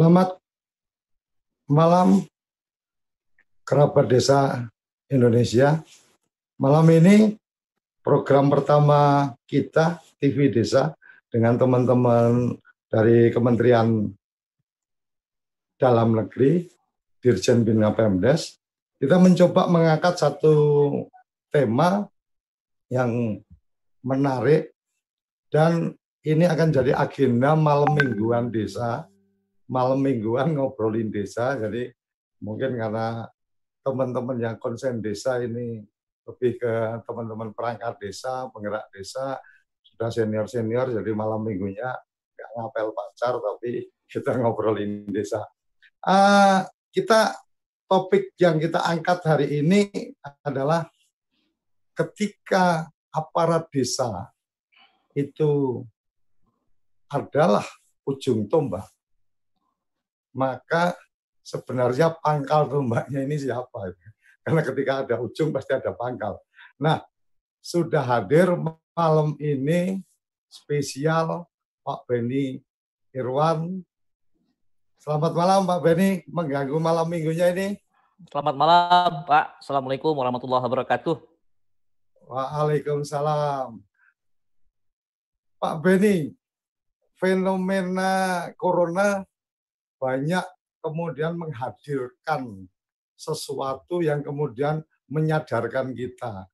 Selamat malam kerabat desa Indonesia. Malam ini program pertama kita TV Desa dengan teman-teman dari Kementerian Dalam Negeri, Dirjen Bina Pemdes, kita mencoba mengangkat satu tema yang menarik dan ini akan jadi agenda malam mingguan desa malam mingguan ngobrolin desa. Jadi mungkin karena teman-teman yang konsen desa ini lebih ke teman-teman perangkat desa, penggerak desa, sudah senior-senior, jadi malam minggunya nggak ngapel pacar, tapi kita ngobrolin desa. Uh, kita topik yang kita angkat hari ini adalah ketika aparat desa itu adalah ujung tombak maka sebenarnya pangkal tombaknya ini siapa? Karena ketika ada ujung pasti ada pangkal. Nah, sudah hadir malam ini spesial Pak Beni Irwan. Selamat malam Pak Beni, mengganggu malam minggunya ini. Selamat malam Pak, Assalamualaikum warahmatullahi wabarakatuh. Waalaikumsalam. Pak Beni, fenomena corona banyak kemudian menghadirkan sesuatu yang kemudian menyadarkan kita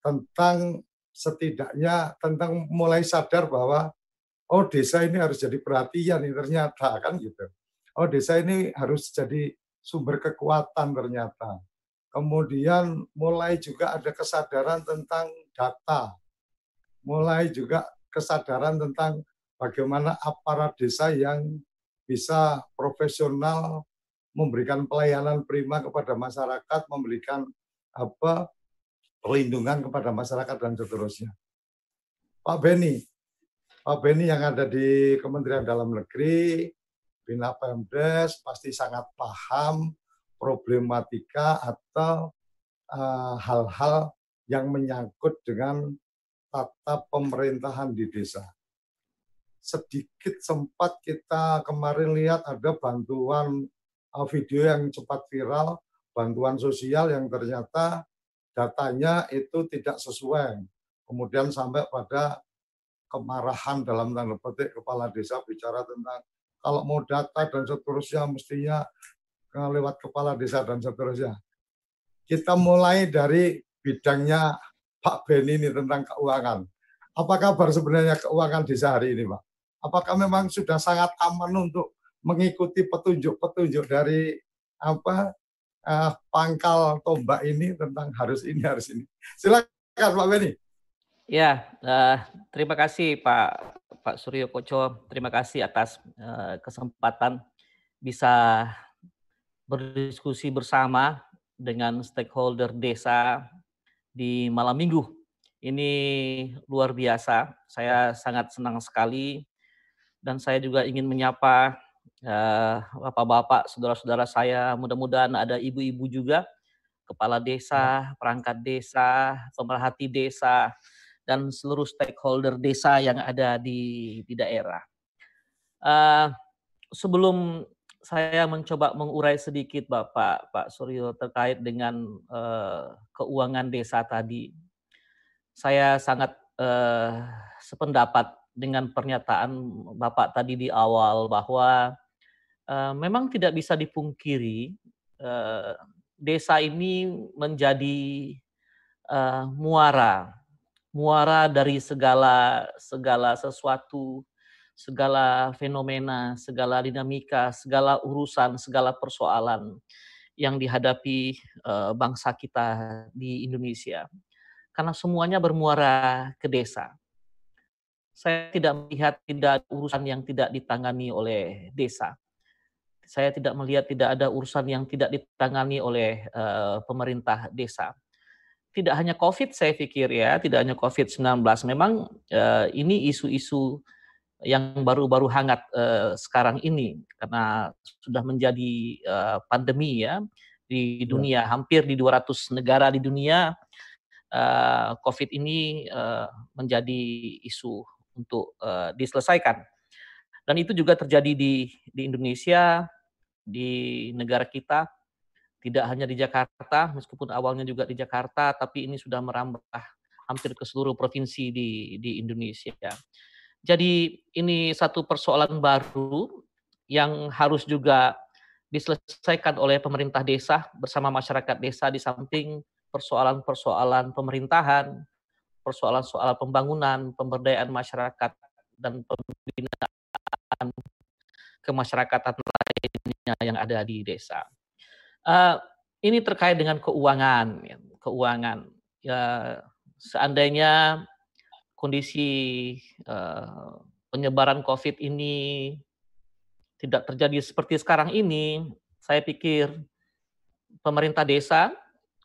tentang setidaknya tentang mulai sadar bahwa oh desa ini harus jadi perhatian ini ternyata kan gitu. Oh desa ini harus jadi sumber kekuatan ternyata. Kemudian mulai juga ada kesadaran tentang data. Mulai juga kesadaran tentang bagaimana aparat desa yang bisa profesional memberikan pelayanan prima kepada masyarakat, memberikan apa perlindungan kepada masyarakat dan seterusnya. Pak Beni, Pak Beni yang ada di Kementerian Dalam Negeri, Bina Pemdes pasti sangat paham problematika atau eh, hal-hal uh, yang menyangkut dengan tata pemerintahan di desa sedikit sempat kita kemarin lihat ada bantuan uh, video yang cepat viral, bantuan sosial yang ternyata datanya itu tidak sesuai. Kemudian sampai pada kemarahan dalam tanda petik kepala desa bicara tentang kalau mau data dan seterusnya mestinya lewat kepala desa dan seterusnya. Kita mulai dari bidangnya Pak Beni ini tentang keuangan. Apa kabar sebenarnya keuangan desa hari ini, Pak? Apakah memang sudah sangat aman untuk mengikuti petunjuk-petunjuk dari apa uh, pangkal tombak ini tentang harus ini harus ini. Silakan Pak Beni. Ya, uh, terima kasih Pak Pak Suryo Koco. Terima kasih atas uh, kesempatan bisa berdiskusi bersama dengan stakeholder desa di malam minggu. Ini luar biasa. Saya sangat senang sekali dan saya juga ingin menyapa uh, bapak-bapak, saudara-saudara saya. Mudah-mudahan ada ibu-ibu juga, kepala desa, perangkat desa, pemerhati desa, dan seluruh stakeholder desa yang ada di di daerah. Uh, sebelum saya mencoba mengurai sedikit Bapak Pak Suryo terkait dengan uh, keuangan desa tadi. Saya sangat uh, sependapat dengan pernyataan Bapak tadi di awal bahwa uh, memang tidak bisa dipungkiri uh, desa ini menjadi uh, muara muara dari segala segala sesuatu segala fenomena segala dinamika segala urusan segala persoalan yang dihadapi uh, bangsa kita di Indonesia. Karena semuanya bermuara ke desa saya tidak melihat tidak ada urusan yang tidak ditangani oleh desa. Saya tidak melihat tidak ada urusan yang tidak ditangani oleh uh, pemerintah desa. Tidak hanya COVID saya pikir ya, tidak hanya COVID-19. Memang uh, ini isu-isu yang baru-baru hangat uh, sekarang ini karena sudah menjadi uh, pandemi ya di ya. dunia ya. hampir di 200 negara di dunia uh, COVID ini uh, menjadi isu untuk uh, diselesaikan. Dan itu juga terjadi di di Indonesia, di negara kita, tidak hanya di Jakarta, meskipun awalnya juga di Jakarta, tapi ini sudah merambah hampir ke seluruh provinsi di di Indonesia. Jadi ini satu persoalan baru yang harus juga diselesaikan oleh pemerintah desa bersama masyarakat desa di samping persoalan-persoalan pemerintahan, persoalan-soal pembangunan, pemberdayaan masyarakat dan pembinaan kemasyarakatan lainnya yang ada di desa. Uh, ini terkait dengan keuangan, ya, keuangan. Ya, seandainya kondisi uh, penyebaran COVID ini tidak terjadi seperti sekarang ini, saya pikir pemerintah desa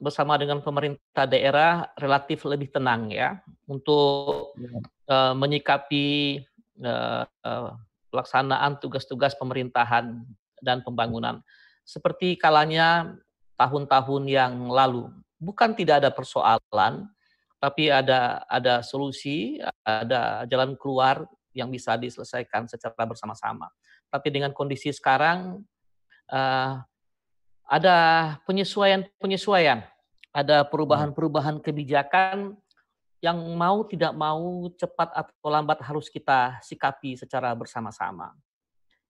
bersama dengan pemerintah daerah relatif lebih tenang ya untuk. Uh, menyikapi uh, uh, pelaksanaan tugas-tugas pemerintahan dan pembangunan seperti kalanya tahun-tahun yang lalu. Bukan tidak ada persoalan, tapi ada ada solusi, ada jalan keluar yang bisa diselesaikan secara bersama-sama. Tapi dengan kondisi sekarang uh, ada penyesuaian-penyesuaian, ada perubahan-perubahan kebijakan yang mau tidak mau cepat atau lambat harus kita sikapi secara bersama-sama.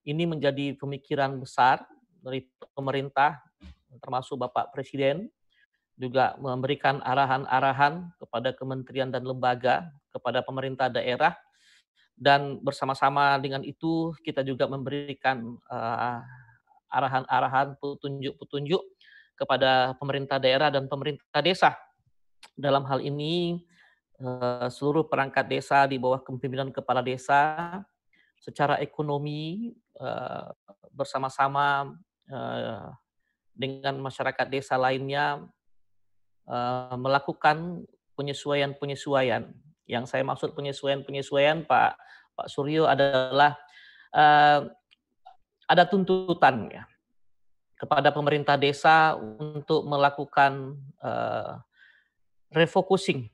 Ini menjadi pemikiran besar dari pemerintah, termasuk Bapak Presiden, juga memberikan arahan-arahan kepada kementerian dan lembaga, kepada pemerintah daerah, dan bersama-sama dengan itu kita juga memberikan uh, arahan-arahan, petunjuk-petunjuk kepada pemerintah daerah dan pemerintah desa. Dalam hal ini uh, seluruh perangkat desa di bawah kepemimpinan kepala desa secara ekonomi uh, bersama-sama uh, dengan masyarakat desa lainnya melakukan penyesuaian-penyesuaian yang saya maksud penyesuaian-penyesuaian Pak Pak Suryo adalah ada tuntutan ya kepada pemerintah desa untuk melakukan uh, refocusing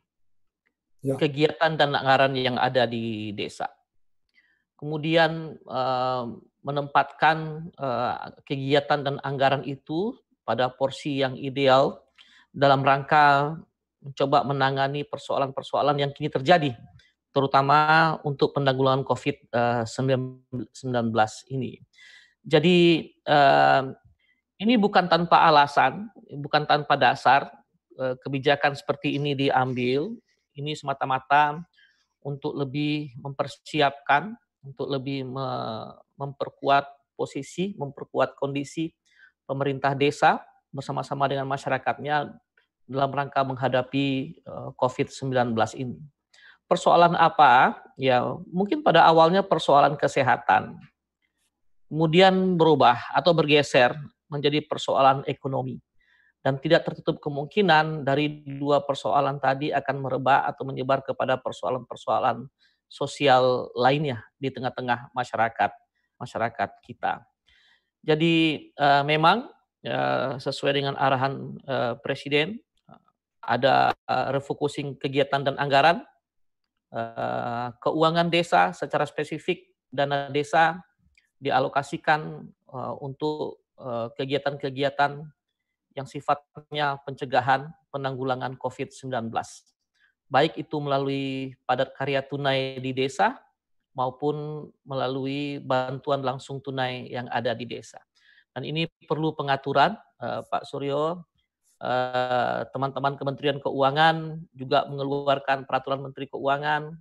ya. kegiatan dan anggaran yang ada di desa. Kemudian uh, menempatkan uh, kegiatan dan anggaran itu pada porsi yang ideal dalam rangka mencoba menangani persoalan-persoalan yang kini terjadi, terutama untuk penanggulangan COVID-19 ini. Jadi ini bukan tanpa alasan, bukan tanpa dasar eh, kebijakan seperti ini diambil. Ini semata-mata untuk lebih mempersiapkan, untuk lebih memperkuat posisi, memperkuat kondisi pemerintah desa bersama-sama dengan masyarakatnya dalam rangka menghadapi eh, COVID-19 ini. Persoalan apa? Ya, mungkin pada awalnya persoalan kesehatan. Kemudian berubah atau bergeser menjadi persoalan ekonomi. Dan tidak tertutup kemungkinan dari dua persoalan tadi akan merebak atau menyebar kepada persoalan-persoalan sosial lainnya di tengah-tengah masyarakat masyarakat kita. Jadi uh, memang uh, sesuai dengan arahan uh, Presiden ada refocusing kegiatan dan anggaran, keuangan desa secara spesifik dana desa dialokasikan untuk kegiatan-kegiatan yang sifatnya pencegahan penanggulangan COVID-19. Baik itu melalui padat karya tunai di desa maupun melalui bantuan langsung tunai yang ada di desa. Dan ini perlu pengaturan, Pak Suryo, Eh, teman-teman Kementerian Keuangan juga mengeluarkan peraturan Menteri Keuangan,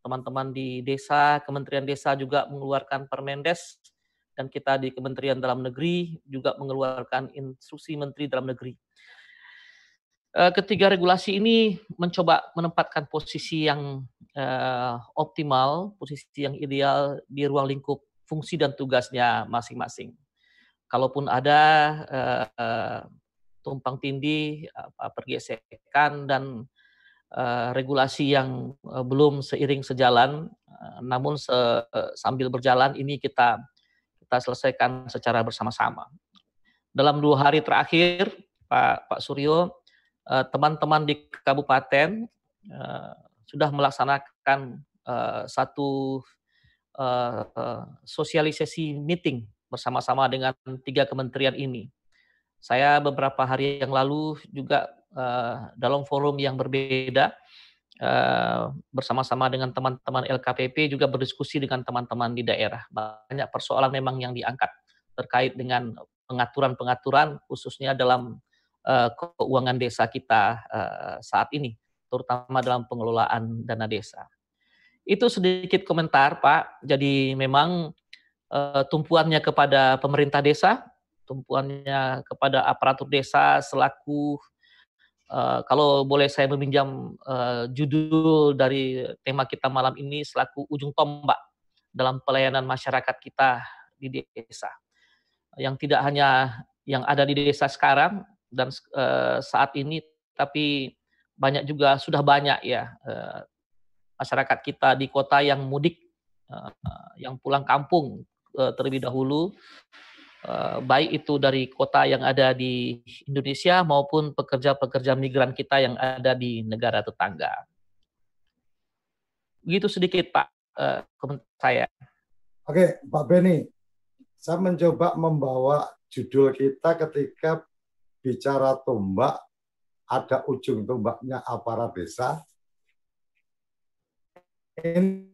teman-teman di desa, Kementerian Desa juga mengeluarkan Permendes, dan kita di Kementerian Dalam Negeri juga mengeluarkan instruksi Menteri Dalam Negeri. Eh, ketiga regulasi ini mencoba menempatkan posisi yang uh, optimal, posisi yang ideal di ruang lingkup fungsi dan tugasnya masing-masing. Kalaupun ada uh, tumpang tindih, pergesekan dan regulasi yang belum seiring sejalan, namun sambil berjalan ini kita kita selesaikan secara bersama-sama. Dalam dua hari terakhir, Pak Pak Suryo, teman-teman uh, di kabupaten uh, sudah melaksanakan uh, satu sosialisasi meeting bersama-sama dengan tiga kementerian ini. Saya beberapa hari yang lalu juga dalam forum yang berbeda bersama-sama dengan teman-teman LKPP juga berdiskusi dengan teman-teman di daerah. Banyak persoalan memang yang diangkat terkait dengan pengaturan-pengaturan khususnya dalam keuangan desa kita saat ini, terutama dalam pengelolaan dana desa. Itu sedikit komentar, Pak. Jadi memang uh, tumpuannya kepada pemerintah desa, tumpuannya kepada aparatur desa selaku uh, kalau boleh saya meminjam uh, judul dari tema kita malam ini selaku ujung tombak dalam pelayanan masyarakat kita di desa. Yang tidak hanya yang ada di desa sekarang dan uh, saat ini, tapi banyak juga sudah banyak ya masyarakat kita di kota yang mudik, uh, yang pulang kampung uh, terlebih dahulu, uh, baik itu dari kota yang ada di Indonesia maupun pekerja-pekerja migran kita yang ada di negara tetangga. Begitu sedikit Pak uh, komentar saya. Oke, Pak Beni, saya mencoba membawa judul kita ketika bicara tombak, ada ujung tombaknya aparat desa, ini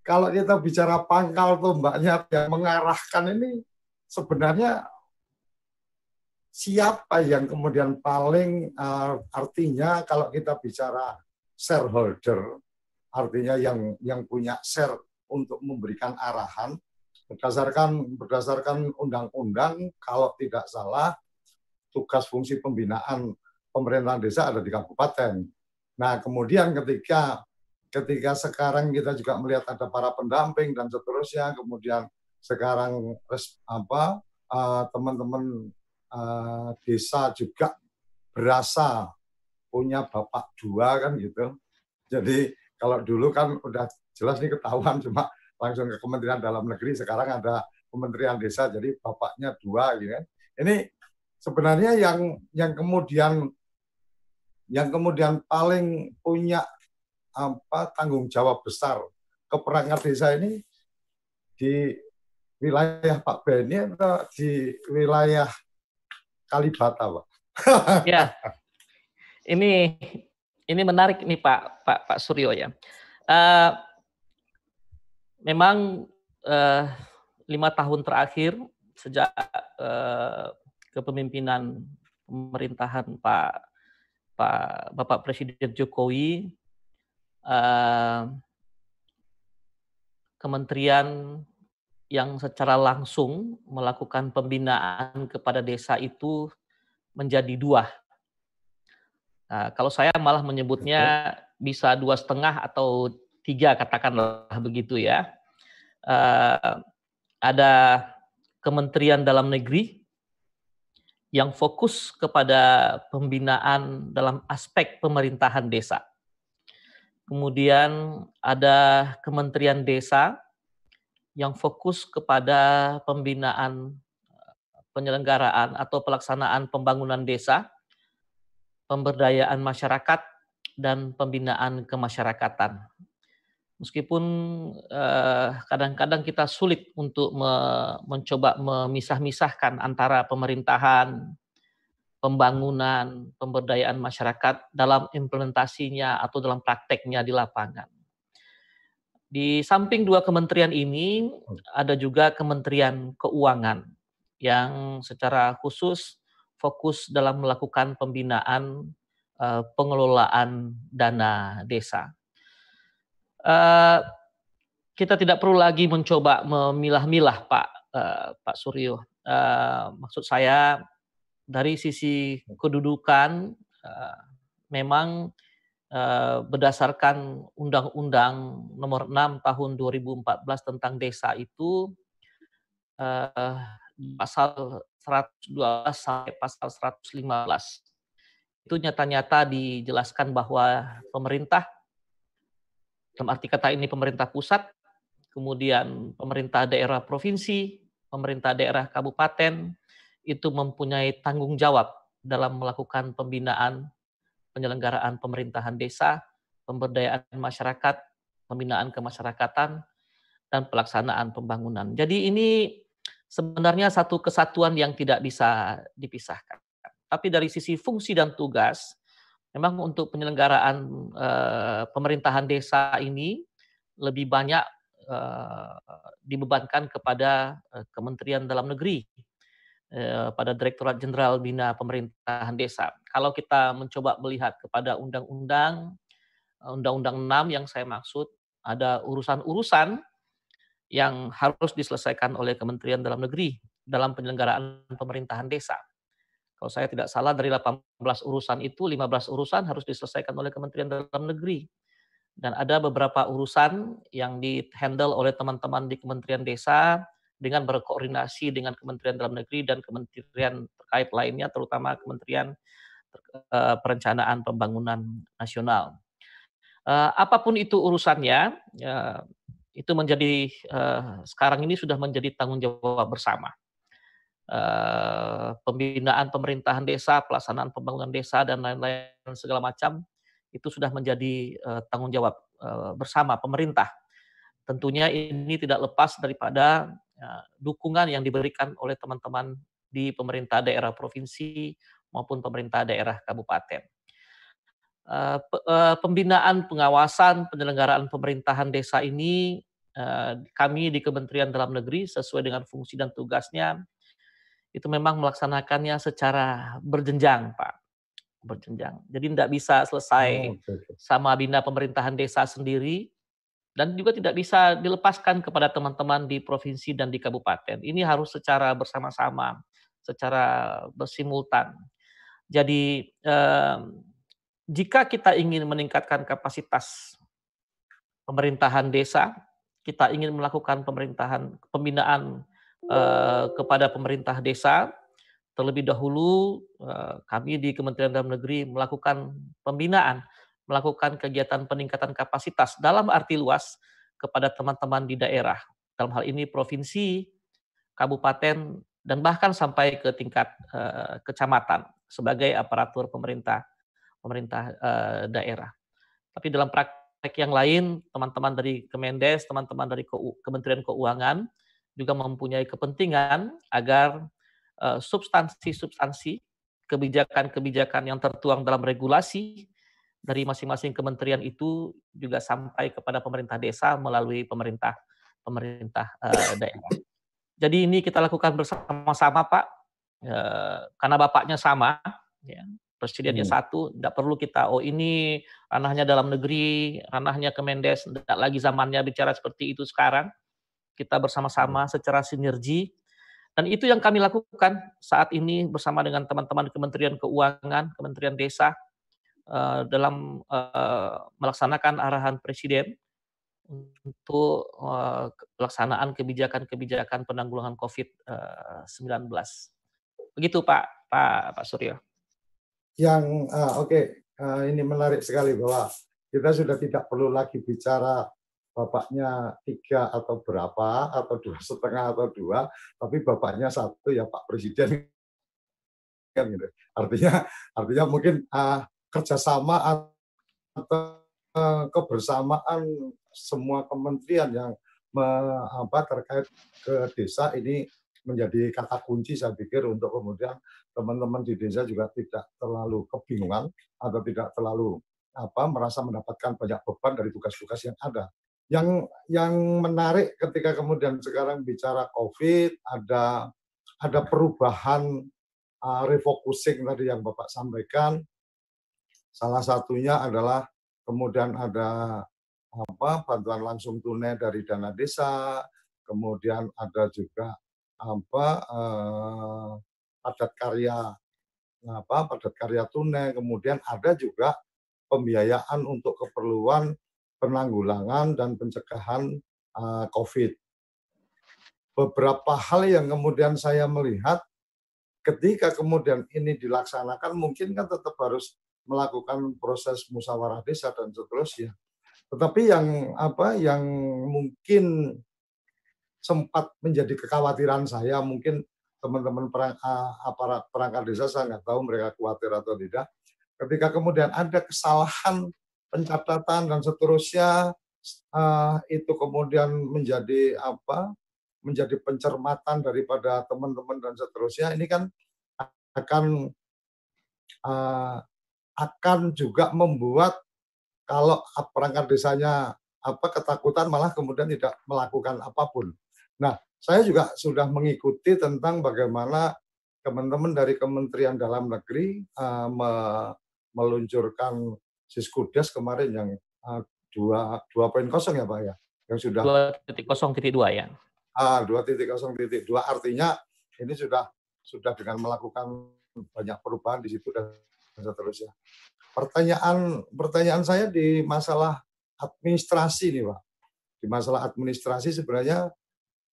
kalau kita bicara pangkal tombaknya yang mengarahkan ini sebenarnya siapa yang kemudian paling uh, artinya kalau kita bicara shareholder artinya yang yang punya share untuk memberikan arahan berdasarkan berdasarkan undang-undang kalau tidak salah tugas fungsi pembinaan pemerintahan desa ada di kabupaten. Nah, kemudian ketika ketika sekarang kita juga melihat ada para pendamping dan seterusnya, kemudian sekarang apa eh, teman-teman uh, desa juga berasa punya bapak dua kan gitu. Jadi kalau dulu kan udah jelas nih ketahuan cuma langsung ke Kementerian Dalam Negeri, sekarang ada Kementerian Desa jadi bapaknya dua gitu kan. Ini sebenarnya yang yang kemudian yang kemudian paling punya apa tanggung jawab besar ke perangkat desa ini di wilayah Pak Beni atau di wilayah Kalibata, Pak? ya, ini ini menarik nih Pak Pak Pak Suryo ya. Uh, memang uh, lima tahun terakhir sejak uh, kepemimpinan pemerintahan Pak Pak Bapak Presiden Jokowi uh, kementerian yang secara langsung melakukan pembinaan kepada desa itu menjadi dua. Nah, kalau saya malah menyebutnya bisa dua setengah atau tiga katakanlah begitu ya. Uh, ada Kementerian Dalam Negeri yang fokus kepada pembinaan dalam aspek pemerintahan desa. Kemudian ada Kementerian Desa yang fokus kepada pembinaan eh, penyelenggaraan atau pelaksanaan pembangunan desa, pemberdayaan masyarakat, dan pembinaan kemasyarakatan. Meskipun eh, kadang-kadang kita sulit untuk me mencoba memisah-misahkan antara pemerintahan, pembangunan, pemberdayaan masyarakat dalam implementasinya atau dalam prakteknya di lapangan. Di samping dua kementerian ini ada juga Kementerian Keuangan yang secara khusus fokus dalam melakukan pembinaan eh, pengelolaan dana desa uh, kita tidak perlu lagi mencoba memilah-milah Pak uh, Pak Suryo. Uh, maksud saya dari sisi kedudukan uh, memang uh, berdasarkan Undang-Undang Nomor 6 Tahun 2014 tentang Desa itu uh, pasal 112 sampai pasal 115 itu nyata-nyata dijelaskan bahwa pemerintah dalam arti kata ini pemerintah pusat, kemudian pemerintah daerah provinsi, pemerintah daerah kabupaten, itu mempunyai tanggung jawab dalam melakukan pembinaan penyelenggaraan pemerintahan desa, pemberdayaan masyarakat, pembinaan kemasyarakatan, dan pelaksanaan pembangunan. Jadi ini sebenarnya satu kesatuan yang tidak bisa dipisahkan. Tapi dari sisi fungsi dan tugas, memang untuk penyelenggaraan uh, pemerintahan desa ini lebih banyak uh, dibebankan kepada uh, Kementerian Dalam Negeri pada Direktorat Jenderal Bina Pemerintahan Desa. Kalau kita mencoba melihat kepada undang-undang undang-undang 6 yang saya maksud ada urusan-urusan yang harus diselesaikan oleh Kementerian Dalam Negeri dalam penyelenggaraan pemerintahan desa. Kalau saya tidak salah dari 18 urusan itu 15 urusan harus diselesaikan oleh Kementerian Dalam Negeri. Dan ada beberapa urusan yang dihandle oleh teman-teman di Kementerian Desa dengan berkoordinasi dengan Kementerian Dalam Negeri dan kementerian terkait lainnya terutama Kementerian eh, Perencanaan Pembangunan Nasional. Eh, apa pun itu urusannya, ya, itu menjadi sekarang ini sudah menjadi tanggung jawab bersama Eh, pembinaan pemerintahan desa, pelaksanaan pembangunan desa dan lain-lain segala macam itu sudah menjadi tanggung jawab bersama pemerintah. Tentunya ini tidak lepas daripada dukungan yang diberikan oleh teman-teman di pemerintah daerah provinsi maupun pemerintah daerah kabupaten. Uh, uh, pembinaan, pengawasan, penyelenggaraan pemerintahan desa ini uh, kami di Kementerian Dalam Negeri sesuai dengan fungsi dan tugasnya itu memang melaksanakannya secara berjenjang, Pak. Berjenjang. Jadi tidak bisa selesai oh, sama bina pemerintahan desa sendiri dan juga tidak bisa dilepaskan kepada teman-teman di provinsi dan di kabupaten. Ini harus secara bersama-sama, secara bersimultan. Jadi eh, jika kita ingin meningkatkan kapasitas pemerintahan desa, kita ingin melakukan pemerintahan pembinaan Eh, kepada pemerintah desa. Terlebih dahulu uh, kami di Kementerian Dalam Negeri melakukan pembinaan, melakukan kegiatan peningkatan kapasitas dalam arti luas kepada teman-teman di daerah. Dalam hal ini provinsi, kabupaten, dan bahkan sampai ke tingkat uh, kecamatan sebagai aparatur pemerintah pemerintah uh, daerah. Tapi dalam praktek yang lain, teman-teman dari Kemendes, teman-teman dari Kementerian Keuangan juga mempunyai kepentingan agar eh, substansi-substansi kebijakan-kebijakan yang tertuang dalam regulasi dari masing-masing kementerian itu juga sampai kepada pemerintah desa melalui pemerintah pemerintah uh, daerah. Jadi ini kita lakukan bersama-sama Pak, uh, karena bapaknya sama, ya, presidennya hmm. satu, tidak perlu kita oh ini ranahnya dalam negeri, ranahnya Kemendes, tidak lagi zamannya bicara seperti itu sekarang. Kita bersama-sama secara sinergi. Dan itu yang kami lakukan saat ini bersama dengan teman-teman Kementerian Keuangan, Kementerian Desa uh, dalam uh, melaksanakan arahan Presiden untuk uh, pelaksanaan kebijakan-kebijakan penanggulangan COVID-19. Begitu Pak Pak Pak Suryo. Yang uh, oke okay. uh, ini menarik sekali bahwa kita sudah tidak perlu lagi bicara bapaknya tiga atau berapa atau dua setengah atau dua, tapi bapaknya satu ya Pak Presiden kan. Artinya artinya mungkin uh, kerjasama atau kebersamaan semua kementerian yang me, apa terkait ke desa ini menjadi kata kunci saya pikir untuk kemudian teman-teman di desa juga tidak terlalu kebingungan atau tidak terlalu apa merasa mendapatkan banyak beban dari tugas-tugas yang ada. Yang yang menarik ketika kemudian sekarang bicara COVID, ada ada perubahan uh, refocusing tadi yang Bapak sampaikan. Salah satunya adalah kemudian ada apa bantuan langsung tunai dari dana desa, kemudian ada juga apa uh, padat karya apa padat karya tunai, kemudian ada juga pembiayaan untuk keperluan penanggulangan dan pencegahan uh, COVID. Beberapa hal yang kemudian saya melihat ketika kemudian ini dilaksanakan mungkin kan tetap harus melakukan proses musyawarah desa dan seterusnya. Tetapi yang apa yang mungkin sempat menjadi kekhawatiran saya mungkin teman-teman perang, aparat perangkat desa saya nggak tahu mereka khawatir atau tidak ketika kemudian ada kesalahan pencatatan dan seterusnya itu kemudian menjadi apa menjadi pencermatan daripada teman-teman dan seterusnya ini kan akan akan juga membuat kalau perangkat desanya apa ketakutan malah kemudian tidak melakukan apa pun. Nah, saya juga sudah mengikuti tentang bagaimana teman-teman dari Kementerian Dalam Negeri uh, me meluncurkan Siskudes kemarin yang uh, dua dua poin kosong ya pak ya? Yang sudah dua titik kosong titik dua ya? Ah dua titik kosong titik dua. Artinya ini sudah sudah dengan melakukan banyak perubahan di situ dan seterusnya pertanyaan pertanyaan saya di masalah administrasi nih pak di masalah administrasi sebenarnya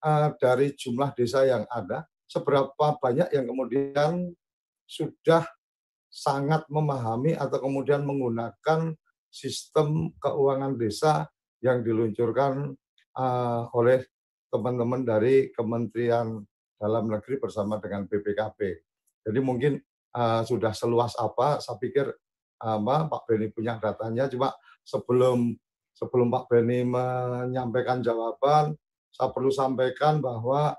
uh, dari jumlah desa yang ada seberapa banyak yang kemudian sudah sangat memahami atau kemudian menggunakan sistem keuangan desa yang diluncurkan uh, oleh teman-teman dari Kementerian Dalam Negeri bersama dengan BPKP. Jadi mungkin uh, sudah seluas apa, saya pikir uh, Pak Beni punya datanya. Cuma sebelum sebelum Pak Beni menyampaikan jawaban, saya perlu sampaikan bahwa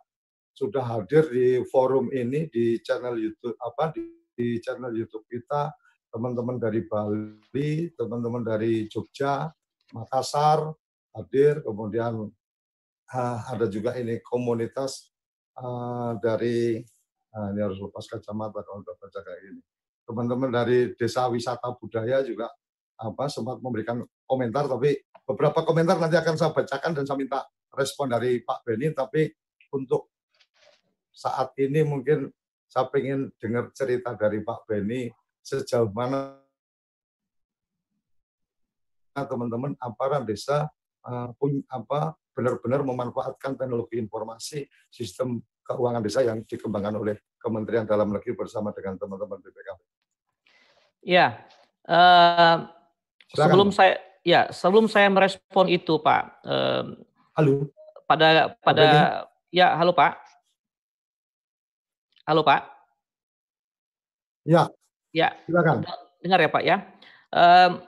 sudah hadir di forum ini di channel YouTube apa di, di channel YouTube kita teman-teman dari Bali, teman-teman dari Jogja, Makassar hadir, kemudian uh, ada juga ini komunitas dari uh, ini harus lepas kacamata kalau udah baca kayak gini. Teman-teman dari Desa Wisata Budaya juga apa sempat memberikan komentar, tapi beberapa komentar nanti akan saya bacakan dan saya minta respon dari Pak Beni. Tapi untuk saat ini mungkin saya ingin dengar cerita dari Pak Beni sejauh mana teman-teman aparat desa uh, apa benar-benar memanfaatkan teknologi informasi sistem keuangan desa yang dikembangkan oleh Kementerian Dalam Negeri bersama dengan teman-teman BPKP. Ya, uh, sebelum saya ya sebelum saya merespon itu Pak. Uh, halo. Pada pada ya halo Pak. Halo Pak. Ya. Ya, silakan. Dengar ya Pak ya. Um,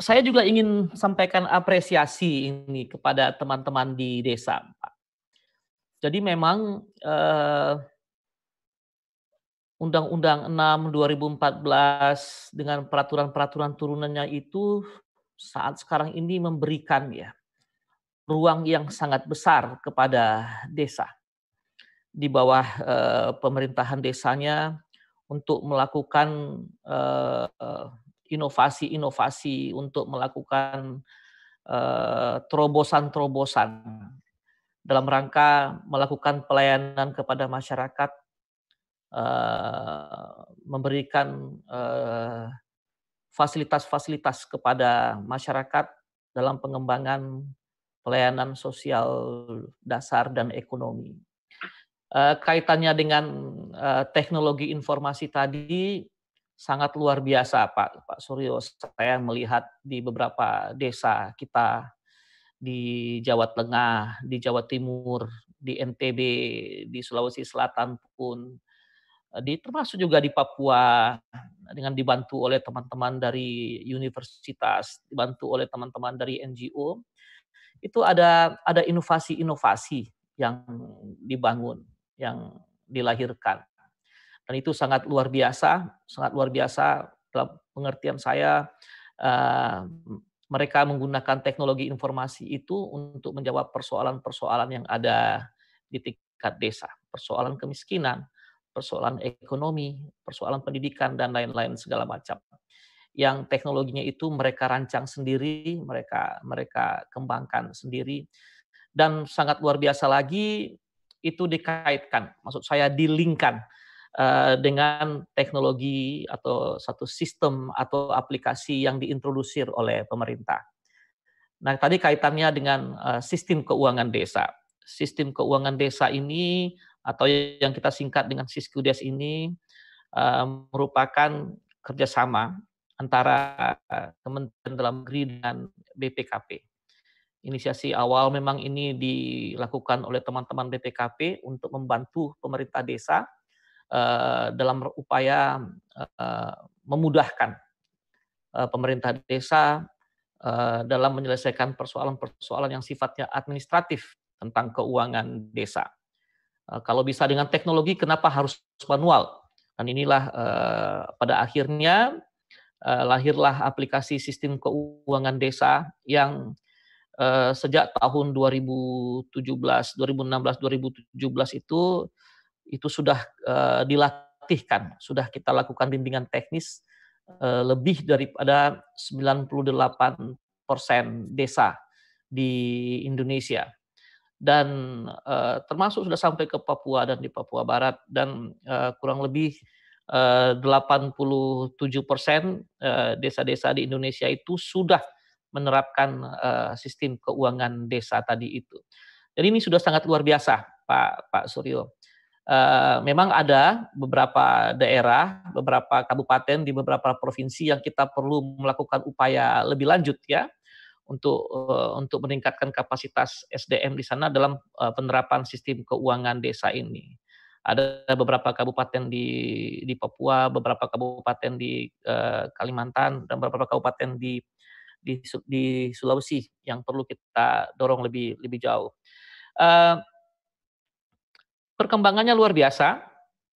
saya juga ingin sampaikan apresiasi ini kepada teman-teman di desa, Pak. Jadi memang uh, Undang-Undang 6 2014 dengan peraturan-peraturan turunannya itu saat sekarang ini memberikan ya ruang yang sangat besar kepada desa. Di bawah uh, pemerintahan desanya untuk melakukan inovasi-inovasi uh, untuk melakukan terobosan-terobosan uh, dalam rangka melakukan pelayanan kepada masyarakat, uh, memberikan fasilitas-fasilitas kepada masyarakat dalam pengembangan pelayanan sosial dasar dan ekonomi. Eh, kaitannya dengan uh, teknologi informasi tadi sangat luar biasa Pak Pak Suryo. Saya melihat di beberapa desa kita di Jawa Tengah, di Jawa Timur, di NTB, di Sulawesi Selatan pun eh, di termasuk juga di Papua dengan dibantu oleh teman-teman dari universitas, dibantu oleh teman-teman dari NGO, itu ada ada inovasi-inovasi yang dibangun yang dilahirkan. Dan itu sangat luar biasa, sangat luar biasa dalam pengertian saya uh, mereka menggunakan teknologi informasi itu untuk menjawab persoalan-persoalan yang ada di tingkat desa, persoalan kemiskinan, persoalan ekonomi, persoalan pendidikan dan lain-lain segala macam. Yang teknologinya itu mereka rancang sendiri, mereka mereka kembangkan sendiri dan sangat luar biasa lagi itu dikaitkan, maksud saya dilingkan uh, dengan teknologi atau satu sistem atau aplikasi yang diintrodusir oleh pemerintah. Nah, tadi kaitannya dengan uh, sistem keuangan desa. Sistem keuangan desa ini atau yang kita singkat dengan Siskudes ini uh, merupakan kerjasama antara Kementerian Dalam Negeri dan BPKP inisiasi awal memang ini dilakukan oleh teman-teman BPKP untuk membantu pemerintah desa uh, dalam upaya uh, memudahkan uh, pemerintah desa dalam menyelesaikan persoalan-persoalan yang sifatnya administratif tentang keuangan desa. Uh, kalau bisa dengan teknologi, kenapa harus manual? Dan inilah uh, pada akhirnya uh, lahirlah aplikasi sistem keuangan desa yang sejak tahun 2017, 2016, 2017 itu itu sudah dilatihkan, sudah kita lakukan bimbingan teknis lebih daripada 98 persen desa di Indonesia dan uh, termasuk sudah sampai ke Papua dan di Papua Barat dan uh, kurang lebih uh, 87 persen uh, desa-desa di Indonesia itu sudah menerapkan uh, sistem keuangan desa tadi itu. Jadi ini sudah sangat luar biasa, Pak Pak Suryo. Uh, memang ada beberapa daerah, beberapa kabupaten di beberapa provinsi yang kita perlu melakukan upaya lebih lanjut ya untuk uh, untuk meningkatkan kapasitas SDM di sana dalam uh, penerapan sistem keuangan desa ini. Ada beberapa kabupaten di di Papua, beberapa kabupaten di uh, Kalimantan dan beberapa kabupaten di di di Sulawesi yang perlu kita dorong lebih lebih jauh. Uh, perkembangannya luar biasa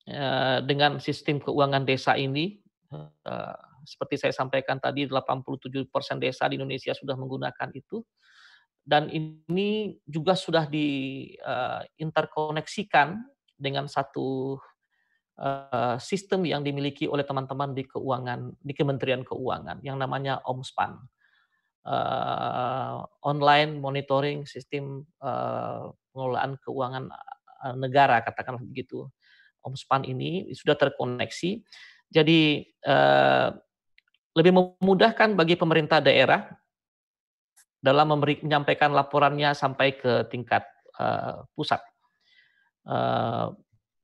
uh, dengan sistem keuangan desa ini. Uh, seperti saya sampaikan tadi, 87% desa di Indonesia sudah menggunakan itu. Dan ini juga sudah diinterkoneksikan uh, dengan satu uh, sistem yang dimiliki oleh teman-teman di keuangan di Kementerian Keuangan yang namanya OMSPAN. Uh, online monitoring sistem uh, pengelolaan keuangan negara katakanlah begitu. OMSPAN ini sudah terkoneksi. Jadi eh, lebih memudahkan bagi pemerintah daerah dalam memberi, menyampaikan laporannya sampai ke tingkat uh, pusat. Uh,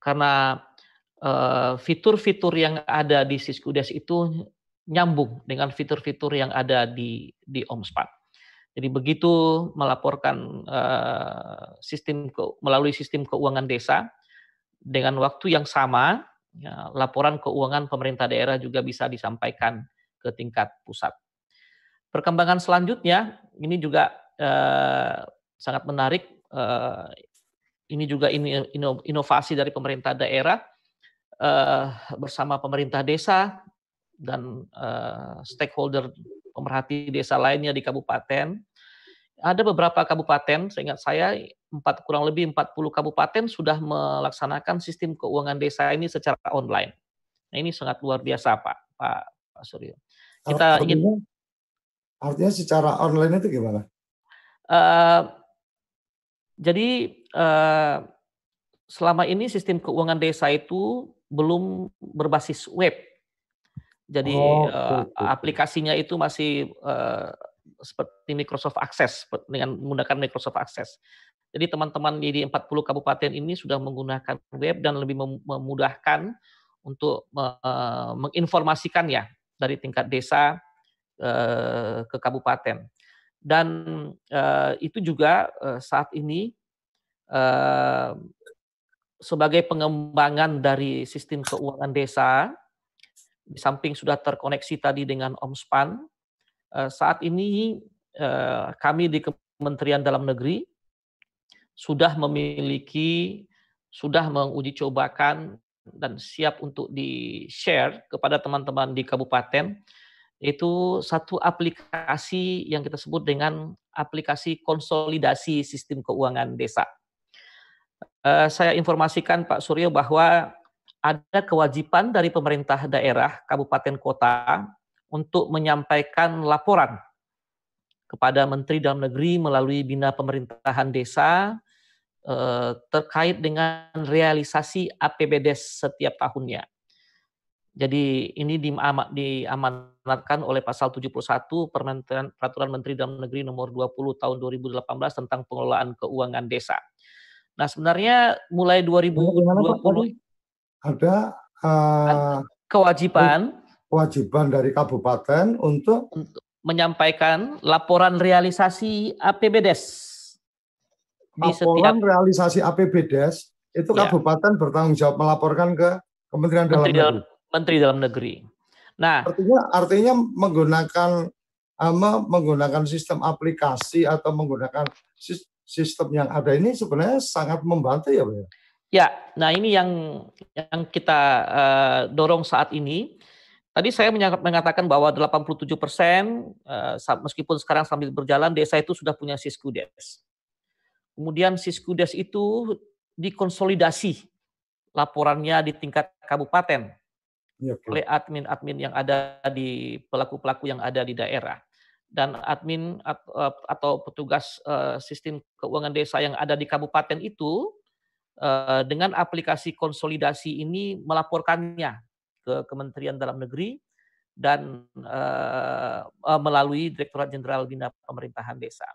karena fitur-fitur uh, yang ada di Siskudes itu nyambung dengan fitur-fitur yang ada di di Omspan. Jadi begitu melaporkan uh, sistem ke, melalui sistem keuangan desa dengan waktu yang sama, ya, laporan keuangan pemerintah daerah juga bisa disampaikan ke tingkat pusat. Perkembangan selanjutnya ini juga uh, sangat menarik. Uh, ini juga ini inovasi dari pemerintah daerah uh, bersama pemerintah desa dan uh, stakeholder pemerhati desa lainnya di kabupaten. Ada beberapa kabupaten, seingat saya empat kurang lebih 40 kabupaten sudah melaksanakan sistem keuangan desa ini secara online. Nah, ini sangat luar biasa, Pak, Pak Suryo. Kita artinya, ingin artinya secara online itu gimana? Uh, jadi uh, selama ini sistem keuangan desa itu belum berbasis web jadi oh, uh, aplikasinya itu masih uh, seperti Microsoft Access dengan menggunakan Microsoft Access. Jadi teman-teman di 40 kabupaten ini sudah menggunakan web dan lebih memudahkan untuk uh, menginformasikan ya dari tingkat desa uh, ke kabupaten. Dan uh, itu juga uh, saat ini sebagai pengembangan dari sistem keuangan desa di samping sudah terkoneksi tadi dengan OMSPAN, eh, saat ini eh, kami di Kementerian Dalam Negeri sudah memiliki, sudah menguji cobakan dan siap untuk di-share kepada teman-teman di kabupaten, itu satu aplikasi yang kita sebut dengan aplikasi konsolidasi sistem keuangan desa. Eh, saya informasikan Pak Suryo bahwa ada kewajiban dari pemerintah daerah, kabupaten kota untuk menyampaikan laporan kepada Menteri Dalam Negeri melalui Bina Pemerintahan Desa terkait dengan realisasi APBDes setiap tahunnya. Jadi ini diamanatkan oleh pasal 71 Peraturan Menteri Dalam Negeri nomor 20 tahun 2018 tentang pengelolaan keuangan desa. Nah, sebenarnya mulai 2020 ada uh, kewajiban kewajiban dari kabupaten untuk, untuk menyampaikan laporan realisasi APBDes laporan setiap realisasi APBDes itu ya. kabupaten bertanggung jawab melaporkan ke Kementerian Dalam Menteri Negeri. Menteri Dalam Negeri. Nah, artinya artinya menggunakan ama menggunakan sistem aplikasi atau menggunakan sistem yang ada ini sebenarnya sangat membantu ya Pak? Ya, nah ini yang yang kita uh, dorong saat ini. Tadi saya mengatakan bahwa 87 persen, uh, meskipun sekarang sambil berjalan, desa itu sudah punya Siskudes. Kemudian Siskudes itu dikonsolidasi laporannya di tingkat kabupaten ya, oleh admin-admin yang ada di pelaku-pelaku yang ada di daerah dan admin atau petugas uh, sistem keuangan desa yang ada di kabupaten itu Eh, dengan aplikasi konsolidasi ini melaporkannya ke Kementerian Dalam Negeri dan melalui Direktorat Jenderal Bina Pemerintahan Desa.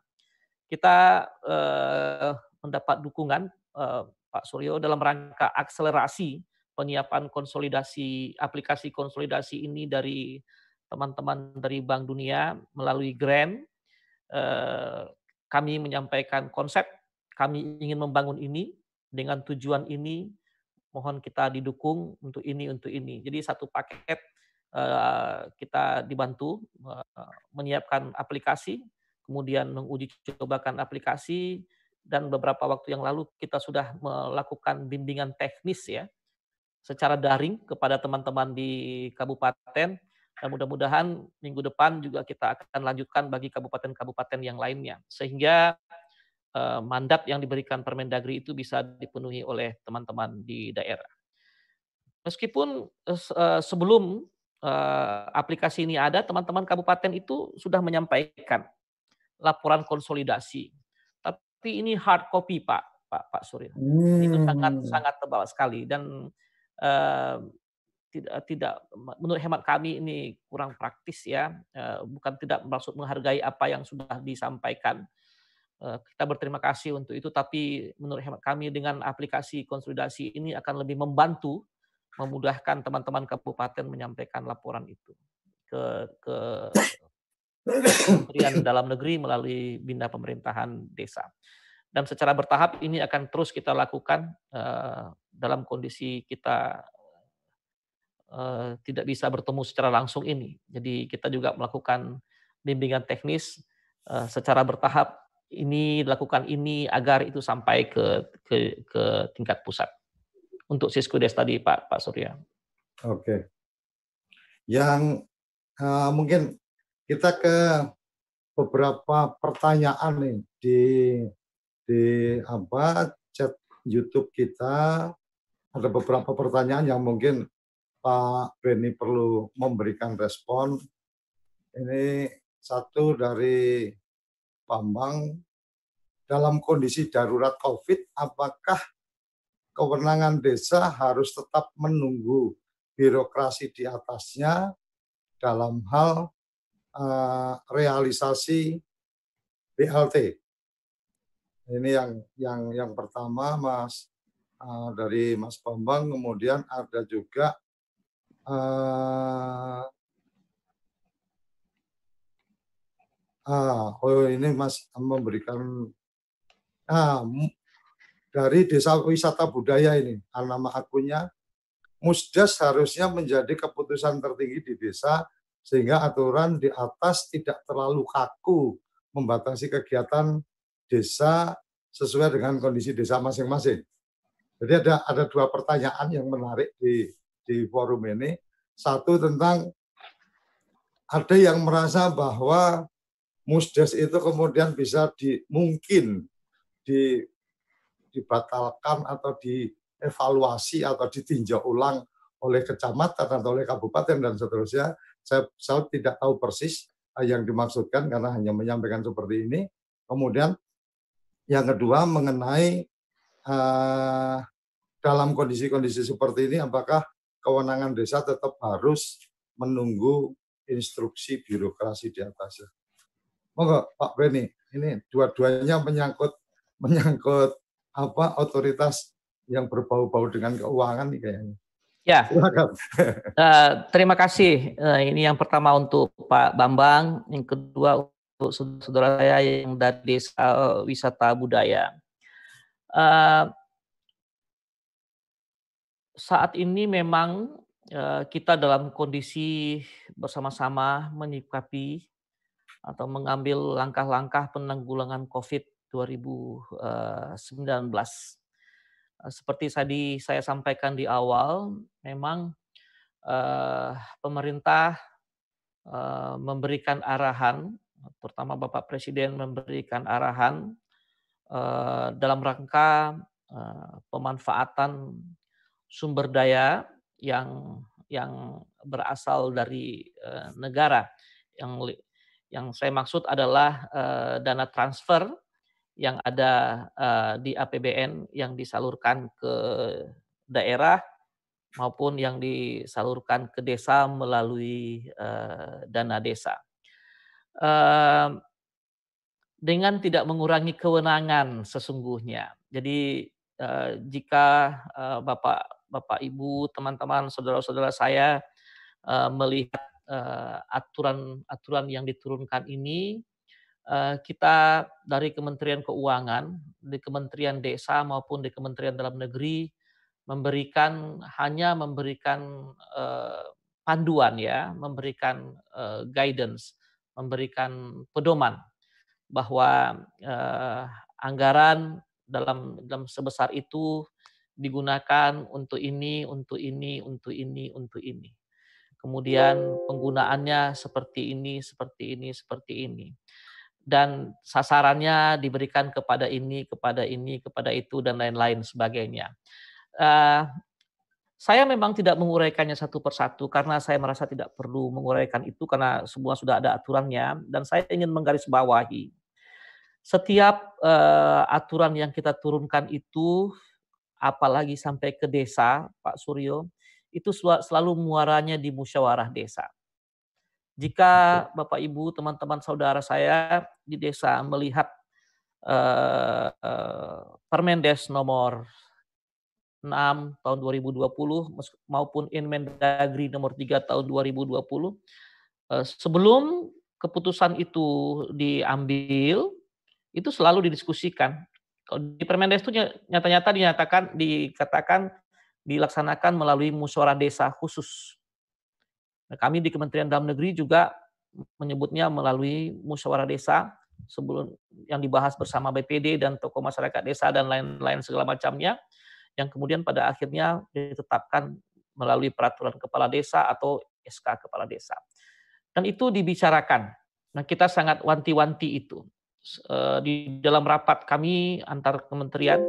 Kita uh, mendapat dukungan uh, Pak Suryo dalam rangka akselerasi penyiapan konsolidasi aplikasi konsolidasi ini dari teman-teman dari Bank Dunia melalui grant. Uh, kami menyampaikan konsep kami ingin membangun ini dengan tujuan ini mohon kita didukung untuk ini untuk ini. Jadi satu paket kita dibantu menyiapkan aplikasi, kemudian menguji cobakan aplikasi dan beberapa waktu yang lalu kita sudah melakukan bimbingan teknis ya secara daring kepada teman-teman di kabupaten dan mudah-mudahan minggu depan juga kita akan lanjutkan bagi kabupaten-kabupaten yang lainnya sehingga Eh, mandat yang diberikan Permendagri itu bisa dipenuhi oleh teman-teman di daerah. Meskipun eh, sebelum eh, aplikasi ini ada, teman-teman kabupaten itu sudah menyampaikan laporan konsolidasi. Tapi ini hard copy, Pak, Pak, Pak Surya. Hmm. Itu sangat sangat tebal sekali dan uh, tidak tidak menurut hemat kami ini kurang praktis ya. Uh, bukan tidak maksud menghargai apa yang sudah disampaikan Eh, kita berterima kasih untuk itu, tapi menurut hemat kami dengan aplikasi konsolidasi ini akan lebih membantu, memudahkan teman-teman kabupaten menyampaikan laporan itu ke ke Kementerian Dalam Negeri melalui Bina Pemerintahan Desa. Dan secara bertahap ini akan terus kita lakukan uh, dalam kondisi kita uh, tidak bisa bertemu secara langsung ini. Jadi kita juga melakukan bimbingan teknis uh, secara bertahap ini lakukan ini agar itu sampai ke ke, ke tingkat pusat. Untuk Siskudes tadi Pak Pak Surya. Oke. Yang uh, mungkin kita ke beberapa pertanyaan nih di di apa chat YouTube kita. Ada beberapa pertanyaan yang mungkin Pak Beni perlu memberikan respon. Ini satu dari Bambang, dalam kondisi darurat COVID, apakah kewenangan desa harus tetap menunggu birokrasi di atasnya? Dalam hal uh, realisasi BLT? Ini yang yang yang pertama, Mas uh, dari Mas Bambang. Kemudian ada juga uh, Ah, oh ini Mas memberikan ah, dari Desa Wisata Budaya ini, nama akunnya Musdas harusnya menjadi keputusan tertinggi di desa sehingga aturan di atas tidak terlalu kaku membatasi kegiatan desa sesuai dengan kondisi desa masing-masing. Jadi ada ada dua pertanyaan yang menarik di di forum ini. Satu tentang ada yang merasa bahwa musdes itu kemudian bisa di mungkin di dibatalkan atau dievaluasi atau ditinjau ulang oleh kecamatan atau oleh kabupaten dan seterusnya. Saya, saya tidak tahu persis yang dimaksudkan karena hanya menyampaikan seperti ini. Kemudian yang kedua mengenai uh, dalam kondisi-kondisi seperti ini apakah kewenangan desa tetap harus menunggu instruksi birokrasi di atasnya. Monggo Pak Beni, ini dua-duanya menyangkut menyangkut apa otoritas yang berbau-bau dengan keuangan nih kayaknya. Ya, uh, terima kasih. Uh, ini yang pertama untuk Pak Bambang, yang kedua untuk saudara saya yang dari desa wisata budaya. Uh, saat ini memang uh, kita dalam kondisi bersama-sama menyikapi atau mengambil langkah-langkah penanggulangan COVID 2019. Seperti tadi saya sampaikan di awal, memang pemerintah memberikan arahan, terutama Bapak Presiden memberikan arahan dalam rangka pemanfaatan sumber daya yang yang berasal dari negara. Yang yang saya maksud adalah uh, dana transfer yang ada uh, di APBN yang disalurkan ke daerah maupun yang disalurkan ke desa melalui uh, dana desa. Dengan tidak mengurangi kewenangan sesungguhnya. Jadi uh, jika Bapak Bapak Ibu, teman-teman, saudara-saudara saya melihat aturan-aturan uh, yang diturunkan ini kita dari Kementerian Keuangan, di Kementerian Desa maupun di Kementerian Dalam Negeri memberikan hanya memberikan uh, panduan ya, memberikan uh, guidance, memberikan pedoman bahwa anggaran dalam dalam sebesar itu digunakan untuk ini, untuk ini, untuk ini, untuk ini kemudian penggunaannya seperti ini, seperti ini, seperti ini. Dan sasarannya diberikan kepada ini, kepada ini, kepada itu, dan lain-lain sebagainya. Uh, saya memang tidak menguraikannya satu persatu karena saya merasa tidak perlu menguraikan itu karena semua sudah ada aturannya dan saya ingin menggarisbawahi setiap uh, aturan yang kita turunkan itu apalagi sampai ke desa Pak Suryo itu selalu muaranya di musyawarah desa. Jika Bapak Ibu, teman-teman saudara saya di desa melihat uh, uh, Permendes nomor 6 tahun 2020 maupun Inmendagri nomor 3 tahun 2020 uh, eh, sebelum keputusan itu diambil itu selalu didiskusikan. Kalau di Permendes itu nyata-nyata dinyatakan dikatakan dilaksanakan melalui musyawarah desa khusus. Nah, kami di Kementerian Dalam Negeri juga menyebutnya melalui musyawarah desa sebelum yang dibahas bersama BPD dan tokoh masyarakat desa dan lain-lain segala macamnya yang kemudian pada akhirnya ditetapkan melalui peraturan kepala desa atau SK kepala desa. Dan itu dibicarakan. Nah, kita sangat wanti-wanti itu. Eh, di dalam rapat kami antar kementerian,